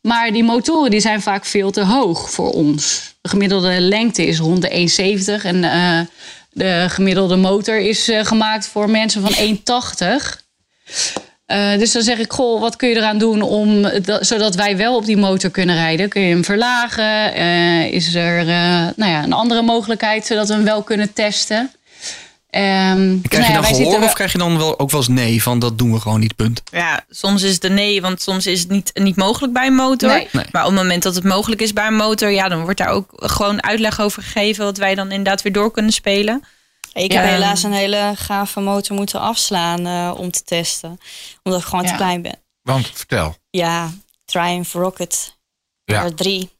Maar die motoren die zijn vaak veel te hoog voor ons. De gemiddelde lengte is rond de 1,70 en eh, de gemiddelde motor is eh, gemaakt voor mensen van 1,80. Eh, dus dan zeg ik, goh, wat kun je eraan doen om, dat- zodat wij wel op die motor kunnen rijden? Kun je hem verlagen? Eh, is er eh, nou ja, een andere mogelijkheid zodat we hem wel kunnen testen? Ehm, Krijg nou je ja, dan wij gehoor of krijg je dan wel, ook wel eens nee van dat doen we gewoon niet, punt? Ja, soms is het een nee, want soms is het niet, niet mogelijk bij een motor. Nee. Nee. Maar op het moment dat het mogelijk is bij een motor, ja, dan wordt daar ook gewoon uitleg over gegeven, wat wij dan inderdaad weer door kunnen spelen. Ik Ja. heb helaas een hele gave motor moeten afslaan eh, om te testen. Omdat ik gewoon Ja. te klein ben. Want vertel. Ja, Triumph Rocket Ja. R 3.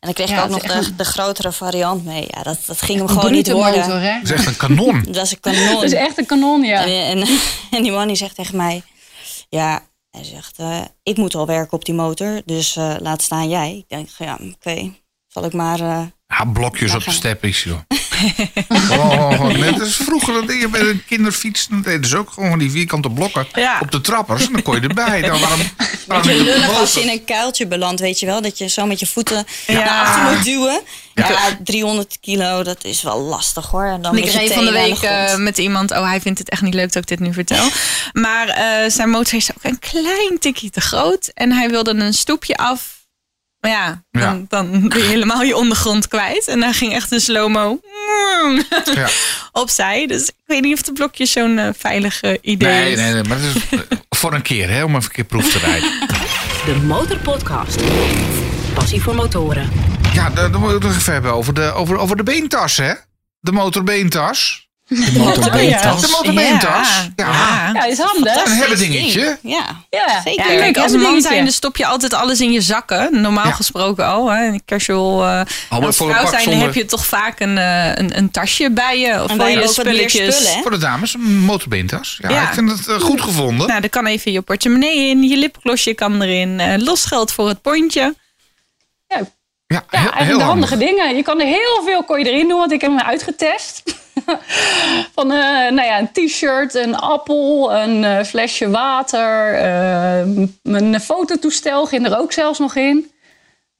En dan kreeg Ja, ik ook nog de, de grotere variant mee. Ja, dat, dat ging hem Een gewoon niet worden. motor, hè? Dat is echt een kanon. Dat is een kanon. Dat is echt een kanon, ja. En, en, en die man die zegt tegen mij... Ja, hij zegt, eh, ik moet al werken op die motor. Dus eh, laat staan jij. Ik denk, ja, oké. Zal ik maar... eh, Ja, blokjes op de steppies, joh. oh, net als vroeger dat ding bij een kinderfiets. Dan deden ze ook gewoon die vierkante blokken Ja. op de trappers. En dan kon je erbij. Dan waarom, de lullig als je in een kuiltje belandt, weet je wel. Dat je zo met je voeten Ja. naar achter moet duwen. Ja. Ja. 300 kilo, dat is wel lastig hoor. En dan Ik je reed van de week eh, met iemand. Oh, hij vindt het echt niet leuk dat ik dit nu vertel. Maar eh, zijn motor is ook een klein tikje te groot. En hij wilde een stoepje af. Maar ja, dan, Ja. dan ben je helemaal je ondergrond kwijt. En daar ging echt een slow-mo Ja. opzij. Dus ik weet niet of de blokjes zo'n eh, veilig eh, idee Nee, is. nee, nee, maar dat is voor een keer, hè, om even een keer proef te rijden. De Motorpodcast. Passie voor motoren. Ja, dan, dan moet ik het nog even hebben over de, over, over de beentas, hè? De motorbeentas. De motorbeentas. De motorbeentas. Ja. Ja. Ja, is handig. Een hebben dingetje. Ja, Ja, zeker. Ja, kijk, als een man zijn, stop je altijd alles in je zakken. Normaal Ja. gesproken al. Hè. Casual. eh maar als voor vrouw zijn, zonder- heb je toch vaak een, eh, een, een tasje bij je. Of voor je spulletjes. spullen, hè? Voor de dames, een motorbeentas. Ja, Ja. ik vind het eh, goed gevonden. Nou, er kan even je portemonnee in, je lipglosje kan erin, eh losgeld voor het pondje. Ja, Ja, Ja, heel, eigenlijk heel de handig. handige dingen. Je kan er heel veel kon je erin doen, want ik heb hem uitgetest. Van eh, nou ja, een t-shirt, een appel, een eh, flesje water. eh, mijn fototoestel ging er ook zelfs nog in.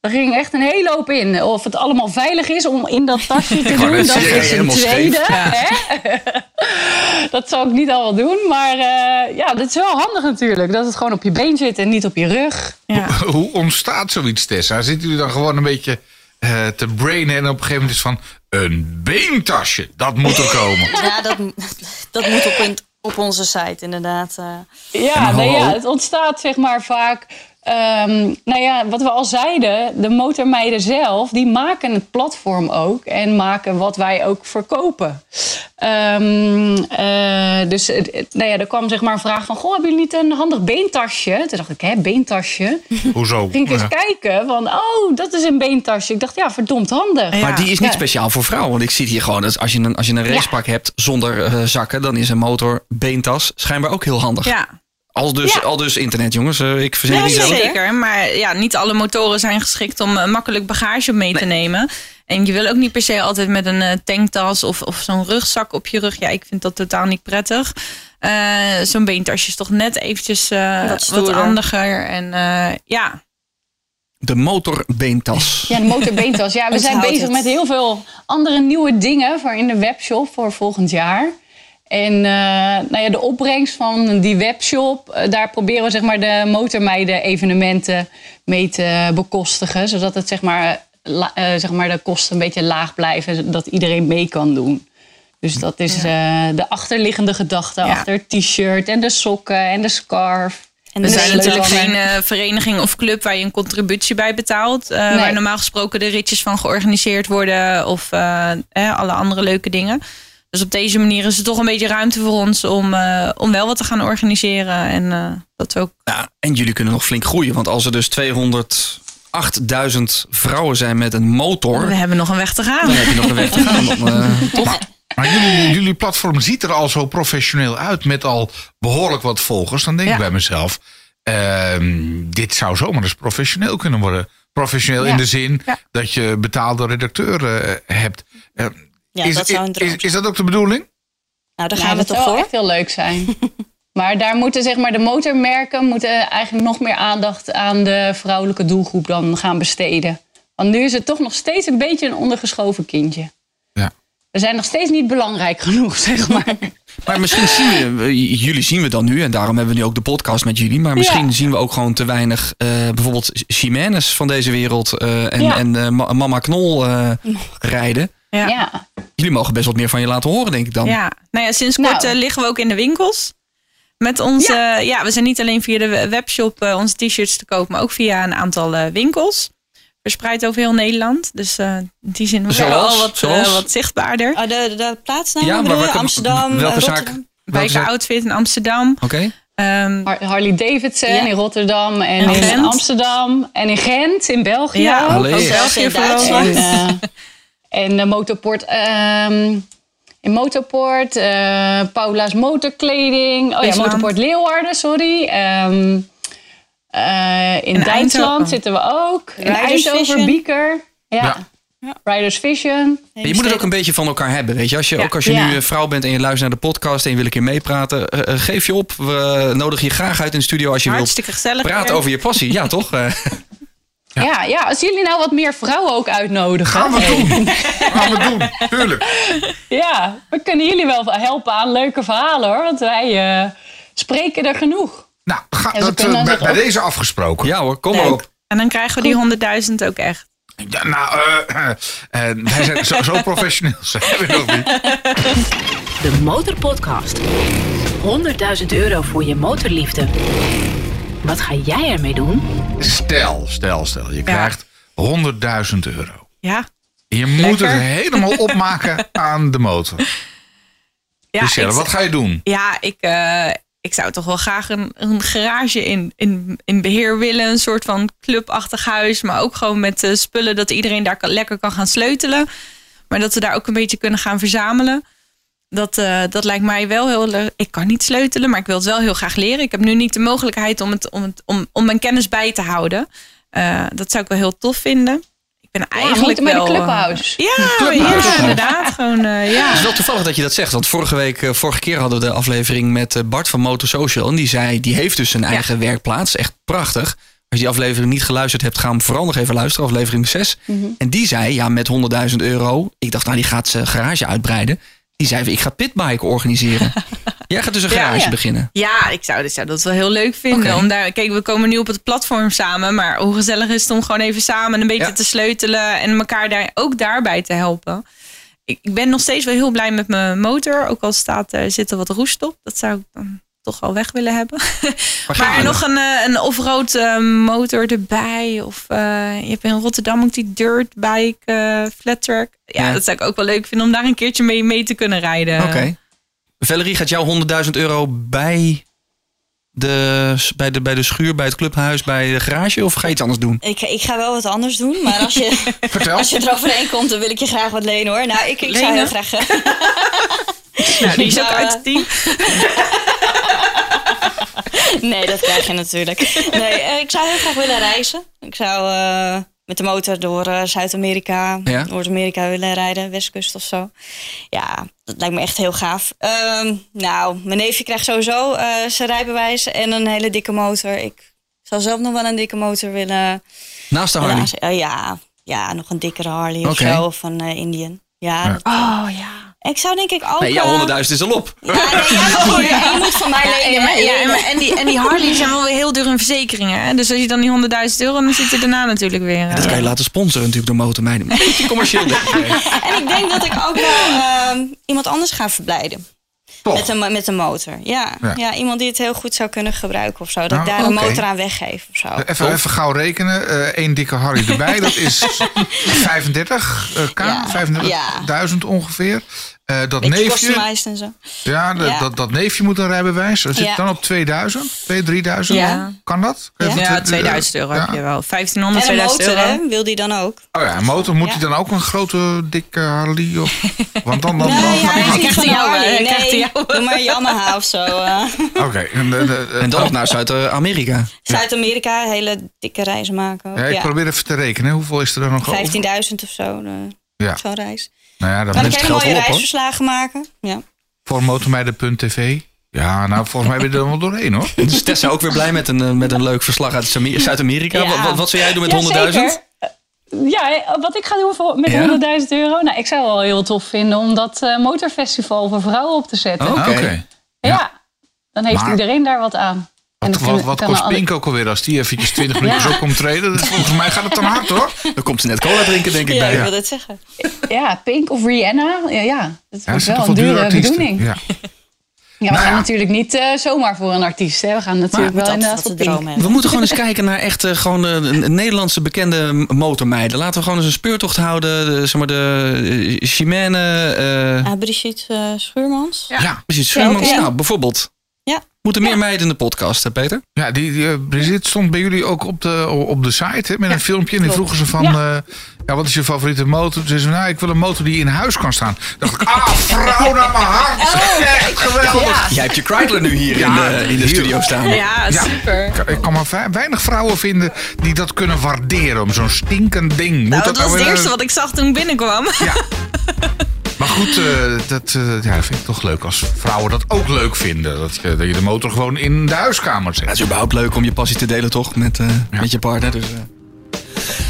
Er ging echt een hele hoop in. Of het allemaal veilig is om in dat tasje te doen, dat zeggen, is een tweede. Hè? dat zou ik niet allemaal doen. Maar eh, ja, dat is wel handig natuurlijk. Dat het gewoon op je been zit en niet op je rug. Ja. Hoe ontstaat zoiets, Tessa? Zitten jullie dan gewoon een beetje eh, te brainen en op een gegeven moment is van een beentasje, dat moet er komen. Ja, dat, dat moet op, in- op onze site inderdaad. eh. Ja, nou ja, het ontstaat zeg maar vaak. Ehm, nou ja, wat we al zeiden, de motormeiden zelf, die maken het platform ook en maken wat wij ook verkopen. Ehm, eh, dus nou ja, er kwam zeg maar een vraag van, goh, hebben jullie niet een handig beentasje? Toen dacht ik, hè, beentasje? Hoezo? Ging ik eens Ja. kijken van, oh, dat is een beentasje. Ik dacht, ja, verdomd handig. Ja. Maar die is niet Ja. speciaal voor vrouwen. Want ik zie hier gewoon, dat als je een, als je een racepak hebt zonder eh, zakken, dan is een motor beentas schijnbaar ook heel handig. Ja. Al dus, Ja. al dus internet, jongens. Eh, ik verzin Ja, niet zelf. zeker. Maar ja, niet alle motoren zijn geschikt om eh, makkelijk bagage mee te nemen. En je wil ook niet per se altijd met een eh, tanktas of, of zo'n rugzak op je rug. Ja, ik vind dat totaal niet prettig. Eh, zo'n beentasje is toch net eventjes eh, Wat wat, handiger. En eh, ja, De motorbeentas. Ja, de motorbeentas. Ja, we zijn bezig het. met heel veel andere nieuwe dingen voor in de webshop voor volgend jaar. En eh, nou ja, de opbrengst van die webshop, eh, daar proberen we zeg maar, de motormeiden evenementen mee te bekostigen. Zodat het, zeg maar, la- eh, zeg maar, de kosten een beetje laag blijven, zodat iedereen mee kan doen. Dus dat is de achterliggende gedachte Ja. achter het t-shirt en de sokken en de scarf. En we zijn natuurlijk geen vereniging of club waar je een contributie bij betaalt. Nee. Waar normaal gesproken de ritjes van georganiseerd worden of eh, alle andere leuke dingen. Dus op deze manier is er toch een beetje ruimte voor ons om, eh, om wel wat te gaan organiseren. En eh, dat we ook Ja, en jullie kunnen nog flink groeien. Want als er dus 208.000 vrouwen zijn met een motor... We hebben nog een weg te gaan. dan heb je nog een weg te gaan. Dan, eh, toch? Maar jullie, jullie platform ziet er al zo professioneel uit met al behoorlijk wat volgers. Dan denk ik bij mezelf, ehm, dit zou zomaar eens professioneel kunnen worden. Professioneel in de zin Ja. dat je betaalde redacteur eh, hebt. Eh, Ja, is, dat zou een is, droom is, is dat ook de bedoeling? Nou, daar Ja, gaan we dat toch zou voor. echt heel leuk zijn. maar daar moeten zeg maar, de motormerken moeten eigenlijk nog meer aandacht aan de vrouwelijke doelgroep dan gaan besteden. Want nu is het toch nog steeds een beetje een ondergeschoven kindje. Ja. We zijn nog steeds niet belangrijk genoeg, zeg maar. Maar misschien zien we, jullie zien we dan nu, en daarom hebben we nu ook de podcast met jullie. Maar misschien Ja. zien we ook gewoon te weinig, eh, bijvoorbeeld Jiménez van deze wereld eh, en, Ja. en eh, Ma- Mama Knol eh, rijden. Ja. Ja. Jullie mogen best wat meer van je laten horen, denk ik dan. Ja, nou ja, sinds Nou. kort eh, liggen we ook in de winkels. Met onze, ja. we zijn niet alleen via de we- webshop eh, onze t-shirts te koop, maar ook via een aantal eh, winkels. Verspreid over heel Nederland. Dus eh, in die zin zijn we Zoals? al wat, eh, wat zichtbaarder. Oh, de, de plaatsnaam Ja, maar welke- Amsterdam, welke eh, zaak? Zaak? Outfit in Amsterdam. Oké. Ehm, Har- Harley Davidson Ja. in Rotterdam en, in. Amsterdam en in Gent, in België. ja, ook. Allee. ook Yes. België In vooral. Duitsland. En, eh, en de motorport. ehm, in Motorport, eh, Paula's motorkleding. Oh ja. Motorport Leeuwarden, sorry. Ehm, eh, in, In Duitsland zitten we ook. In Riders Eindhoven. Bieker. Ja. Riders Vision. Je moet het ook een beetje van elkaar hebben, weet je. Als je, Ja. Ook als je Ja. nu vrouw bent en je luistert naar de podcast en je wil een keer meepraten, eh, geef je op. We nodigen je graag uit in de studio als je wilt Hartstikke gezellig. praten over je passie. Ja, toch? Ja. Ja, als jullie nou wat meer vrouwen ook uitnodigen. Gaan we hey, doen. Gaan we doen. Tuurlijk. Ja, we kunnen jullie wel helpen aan leuke verhalen hoor. Want wij eh, spreken er genoeg. Nou, ga, dat, eh, bij, bij deze afgesproken. ja hoor, kom maar op. En dan krijgen we die 100.000 ook echt. Ja, nou, eh, eh, eh, wij zijn zo, zo professioneel zijn we nog niet. De Motorpodcast. 100.000 euro voor je motorliefde. Wat ga jij ermee doen? Stel, stel, stel. Je krijgt 100.000 euro. Ja. Je moet Lekker. het helemaal opmaken aan de motor. Ja, ik- wat ga je doen? Ja, ik, eh, ik zou toch wel graag een, een garage in, in, in beheer willen. Een soort van clubachtig huis. Maar ook gewoon met eh, spullen dat iedereen daar kan, lekker kan gaan sleutelen. Maar dat we daar ook een beetje kunnen gaan verzamelen. Dat, eh, dat lijkt mij wel heel leuk. Ik kan niet sleutelen, maar ik wil het wel heel graag leren. Ik heb nu niet de mogelijkheid om, het, om, het, om, om mijn kennis bij te houden. Eh, dat zou ik wel heel tof vinden. Ik ben we eigenlijk bij de wel... eh, clubhuis. ja, Clubhuis. ja, inderdaad. Gewoon, eh, ja. Het is wel toevallig dat je dat zegt. Want vorige week, vorige keer hadden we de aflevering met Bart van Motor Social. En die zei, die heeft dus een eigen werkplaats. Echt prachtig. Als je die aflevering niet geluisterd hebt, ga hem vooral nog even luisteren. Aflevering 6. En die zei, ja, met 100.000 euro. Ik dacht, nou, die gaat zijn garage uitbreiden. Die zei, ik ga pitbike organiseren. Jij gaat dus een garage ja. beginnen. Ja, ik zou, ik zou dat wel heel leuk vinden. Om daar, kijk, we komen nu op het platform samen. Maar hoe gezellig is het om gewoon even samen een beetje Ja. te sleutelen. En elkaar daar, ook daarbij te helpen. Ik, ik ben nog steeds wel heel blij met mijn motor. Ook al staat, er zit er wat roest op. Dat zou ik dan toch wel weg willen hebben. Maar, Maar nog een, eh, een off-road eh, motor erbij. Of eh, je hebt in Rotterdam ook die dirtbike eh flat track. Ja, Ja. dat zou ik ook wel leuk vinden om daar een keertje mee, mee te kunnen rijden. Oké. Valerie, gaat jou 100.000 euro bij de, bij, de, bij de schuur, bij het clubhuis, bij de garage? Of ga je iets anders doen? Ik, ik ga wel wat anders doen, maar als je, als je eroverheen komt, dan wil ik je graag wat lenen hoor. Nou, ik, ik zou heel graag. eh, Nou, die is ook uit het team. nee, dat krijg je natuurlijk. Nee, eh, ik zou heel graag willen reizen. Ik zou eh, met de motor door eh, Zuid-Amerika, Ja? Noord-Amerika willen rijden, Westkust of zo. Ja, dat lijkt me echt heel gaaf. Ehm, nou, mijn neefje krijgt sowieso eh, zijn rijbewijs en een hele dikke motor. Ik zou zelf nog wel een dikke motor willen. Naast de Harley. aanze- eh, ja, ja, nog een dikkere Harley of zo van eh Indian. Ja, Ja. dat- Oh ja. Ik zou denk ik ook... Nee, ja, eh, 100.000 is al op. Ja, nee, ja, je, je moet van mij lenen. en, ja, en, en die, en die Harley zijn wel weer heel duur in verzekeringen. Hè? Dus als je dan die 100.000 euro, dan zit er daarna natuurlijk weer. Dat eh, kan je laten sponsoren natuurlijk door Motormeiden. Een beetje commercieel. denk ik. En ik denk dat ik ook wel ehm, iemand anders ga verblijden. Toch? Met een, met een motor. Ja. Ja. Ja. iemand die het heel goed zou kunnen gebruiken of zo. Dat ik Nou, daar een motor aan weggeef of zo. Even, even gauw rekenen. Eh Eén dikke Harry erbij, dat is 35 eh, k, Ja. 35.000 ongeveer. Eh, dat Beetje neefje, en zo. ja, Ja. Dat, dat neefje moet een rijbewijs. Dat zit Ja. dan op 2000, 2, 3000. Ja. Kan dat? Ja. Ja, twee- 2000 euro ja. heb je wel. 1500, En een 2000 motor, euro. hè? Wil die dan ook? Oh ja, een motor. Moet Ja. hij dan ook een grote, dikke Harley? Of, want dan... dan, Nee, dan, ja, hij is hij niet krijgt hij die Nee, doe maar Yamaha of zo. eh. Oké. en de- En dan nog naar Zuid-Amerika. Zuid-Amerika, hele dikke reizen maken. ook, Ja, ik ja. probeer even te rekenen. Hoeveel is er dan nog over? 15.000 of zo, eh, Ja. zo'n reis. Nou ja, dat Kan ik hele mooie hoor. reisverslagen maken? Ja. voor motormeiden.tv. Ja, nou, volgens mij ben je er wel doorheen, hoor. Dus Tessa ook weer blij met een, eh, met een leuk verslag uit Zuid- Zuid-Amerika. Ja. Wat, wat, wat zou jij doen met Ja, 100.000? zeker. Eh, Ja, eh, wat ik ga doen voor, met Ja? 100.000 euro. Nou, ik zou wel heel tof vinden om dat eh, motorfestival voor vrouwen op te zetten. Oh. Ah, Oké. Oké. Ja, dan heeft Maar- iedereen daar wat aan. Wat, wat, kost Pink ook alweer als die eventjes 20 minuutjes Ja. op komt treden? Dat- Volgens mij gaat het dan hard, hoor. Dan komt ze net cola drinken, denk ik, Ja, bij ik je. wil het zeggen. Ja, Pink of Rihanna. Ja, ja dat Ja, zijn wel een dure artiesten. bedoeling. Ja, Ja. we Nou gaan ja. natuurlijk niet eh, zomaar voor een artiest. Hè. We gaan natuurlijk wel Dat inderdaad is voor Pink. We moeten gewoon eens kijken naar echt eh, gewoon eh, een Nederlandse bekende motormeiden. Laten we gewoon eens een speurtocht houden. De, zeg maar de uh, Chimène. eh Ah, Brigitte eh, Schuurmans. Ja. precies, Schuurmans. Nou, bijvoorbeeld. Moeten meer meiden in de podcast, hè, Peter? Ja, die, die eh, Brigitte stond bij jullie ook op de, op de site hè, met een filmpje. En die vroegen ze van, ja. ja, wat is je favoriete motor? Toen zei ze, nou, ik wil een motor die in huis kan staan. Dacht ik, ah, vrouw naar mijn hart. Echt geweldig. Jij hebt je Chrysler nu hier Ja, in, de, in de studio staan. Ja, Ja. super. Ik- Ik kan maar weinig vrouwen vinden die dat kunnen waarderen. Om zo'n stinkend ding. Moet Nou, dat was nou het eerste wat ik zag toen ik binnenkwam. Ja. Maar goed, eh, dat, eh, ja, vind ik toch leuk als vrouwen dat ook leuk vinden. Dat je, dat je de motor gewoon in de huiskamer Het zet. is überhaupt leuk om je passie te delen, toch? Met, eh, met je partner. Dus, eh.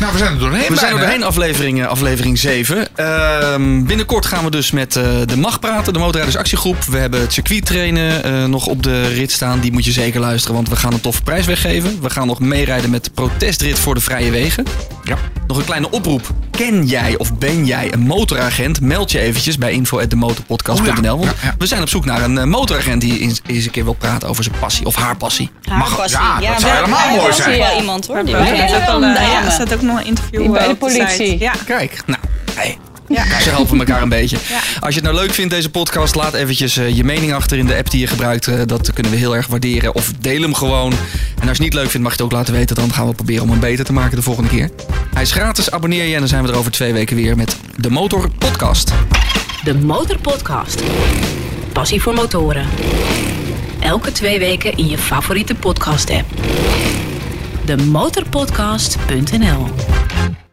Nou, we zijn er doorheen. We zijn er doorheen, aflevering, eh, aflevering 7. Ehm, binnenkort gaan we dus met eh, de MAG praten, de Motorrijders Actiegroep. We hebben het circuit trainen eh, nog op de rit staan. Die moet je zeker luisteren, want we gaan een toffe prijs weggeven. We gaan nog meerijden met de protestrit voor de vrije wegen. Ja. Nog een kleine oproep. Ken jij of ben jij een motoragent? Meld je eventjes bij info.demotorpodcast.nl. Oh ja, want ja, ja. We zijn op zoek naar een motoragent die eens, eens een keer wil praten over zijn passie of haar passie. Haar Mag- passie. ja, dat zou helemaal mooi zijn. wel iemand hoor. Die Ja, Ja, staat ook ja, nog een interview bij eh, de politie. Ja. Kijk, nou, hey. Ze helpen elkaar een beetje. Als je het nou leuk vindt, deze podcast, laat eventjes eh, je mening achter in de app die je gebruikt. Eh, dat kunnen we heel erg waarderen. Of deel hem gewoon. En als je het niet leuk vindt, mag je het ook laten weten. Dan gaan we proberen om hem beter te maken de volgende keer. Hij is gratis, abonneer je en dan zijn we er over twee weken weer met de Motor Podcast. De Motorpodcast. Passie voor motoren. Elke twee weken in je favoriete podcast-app. De Motorpodcast.nl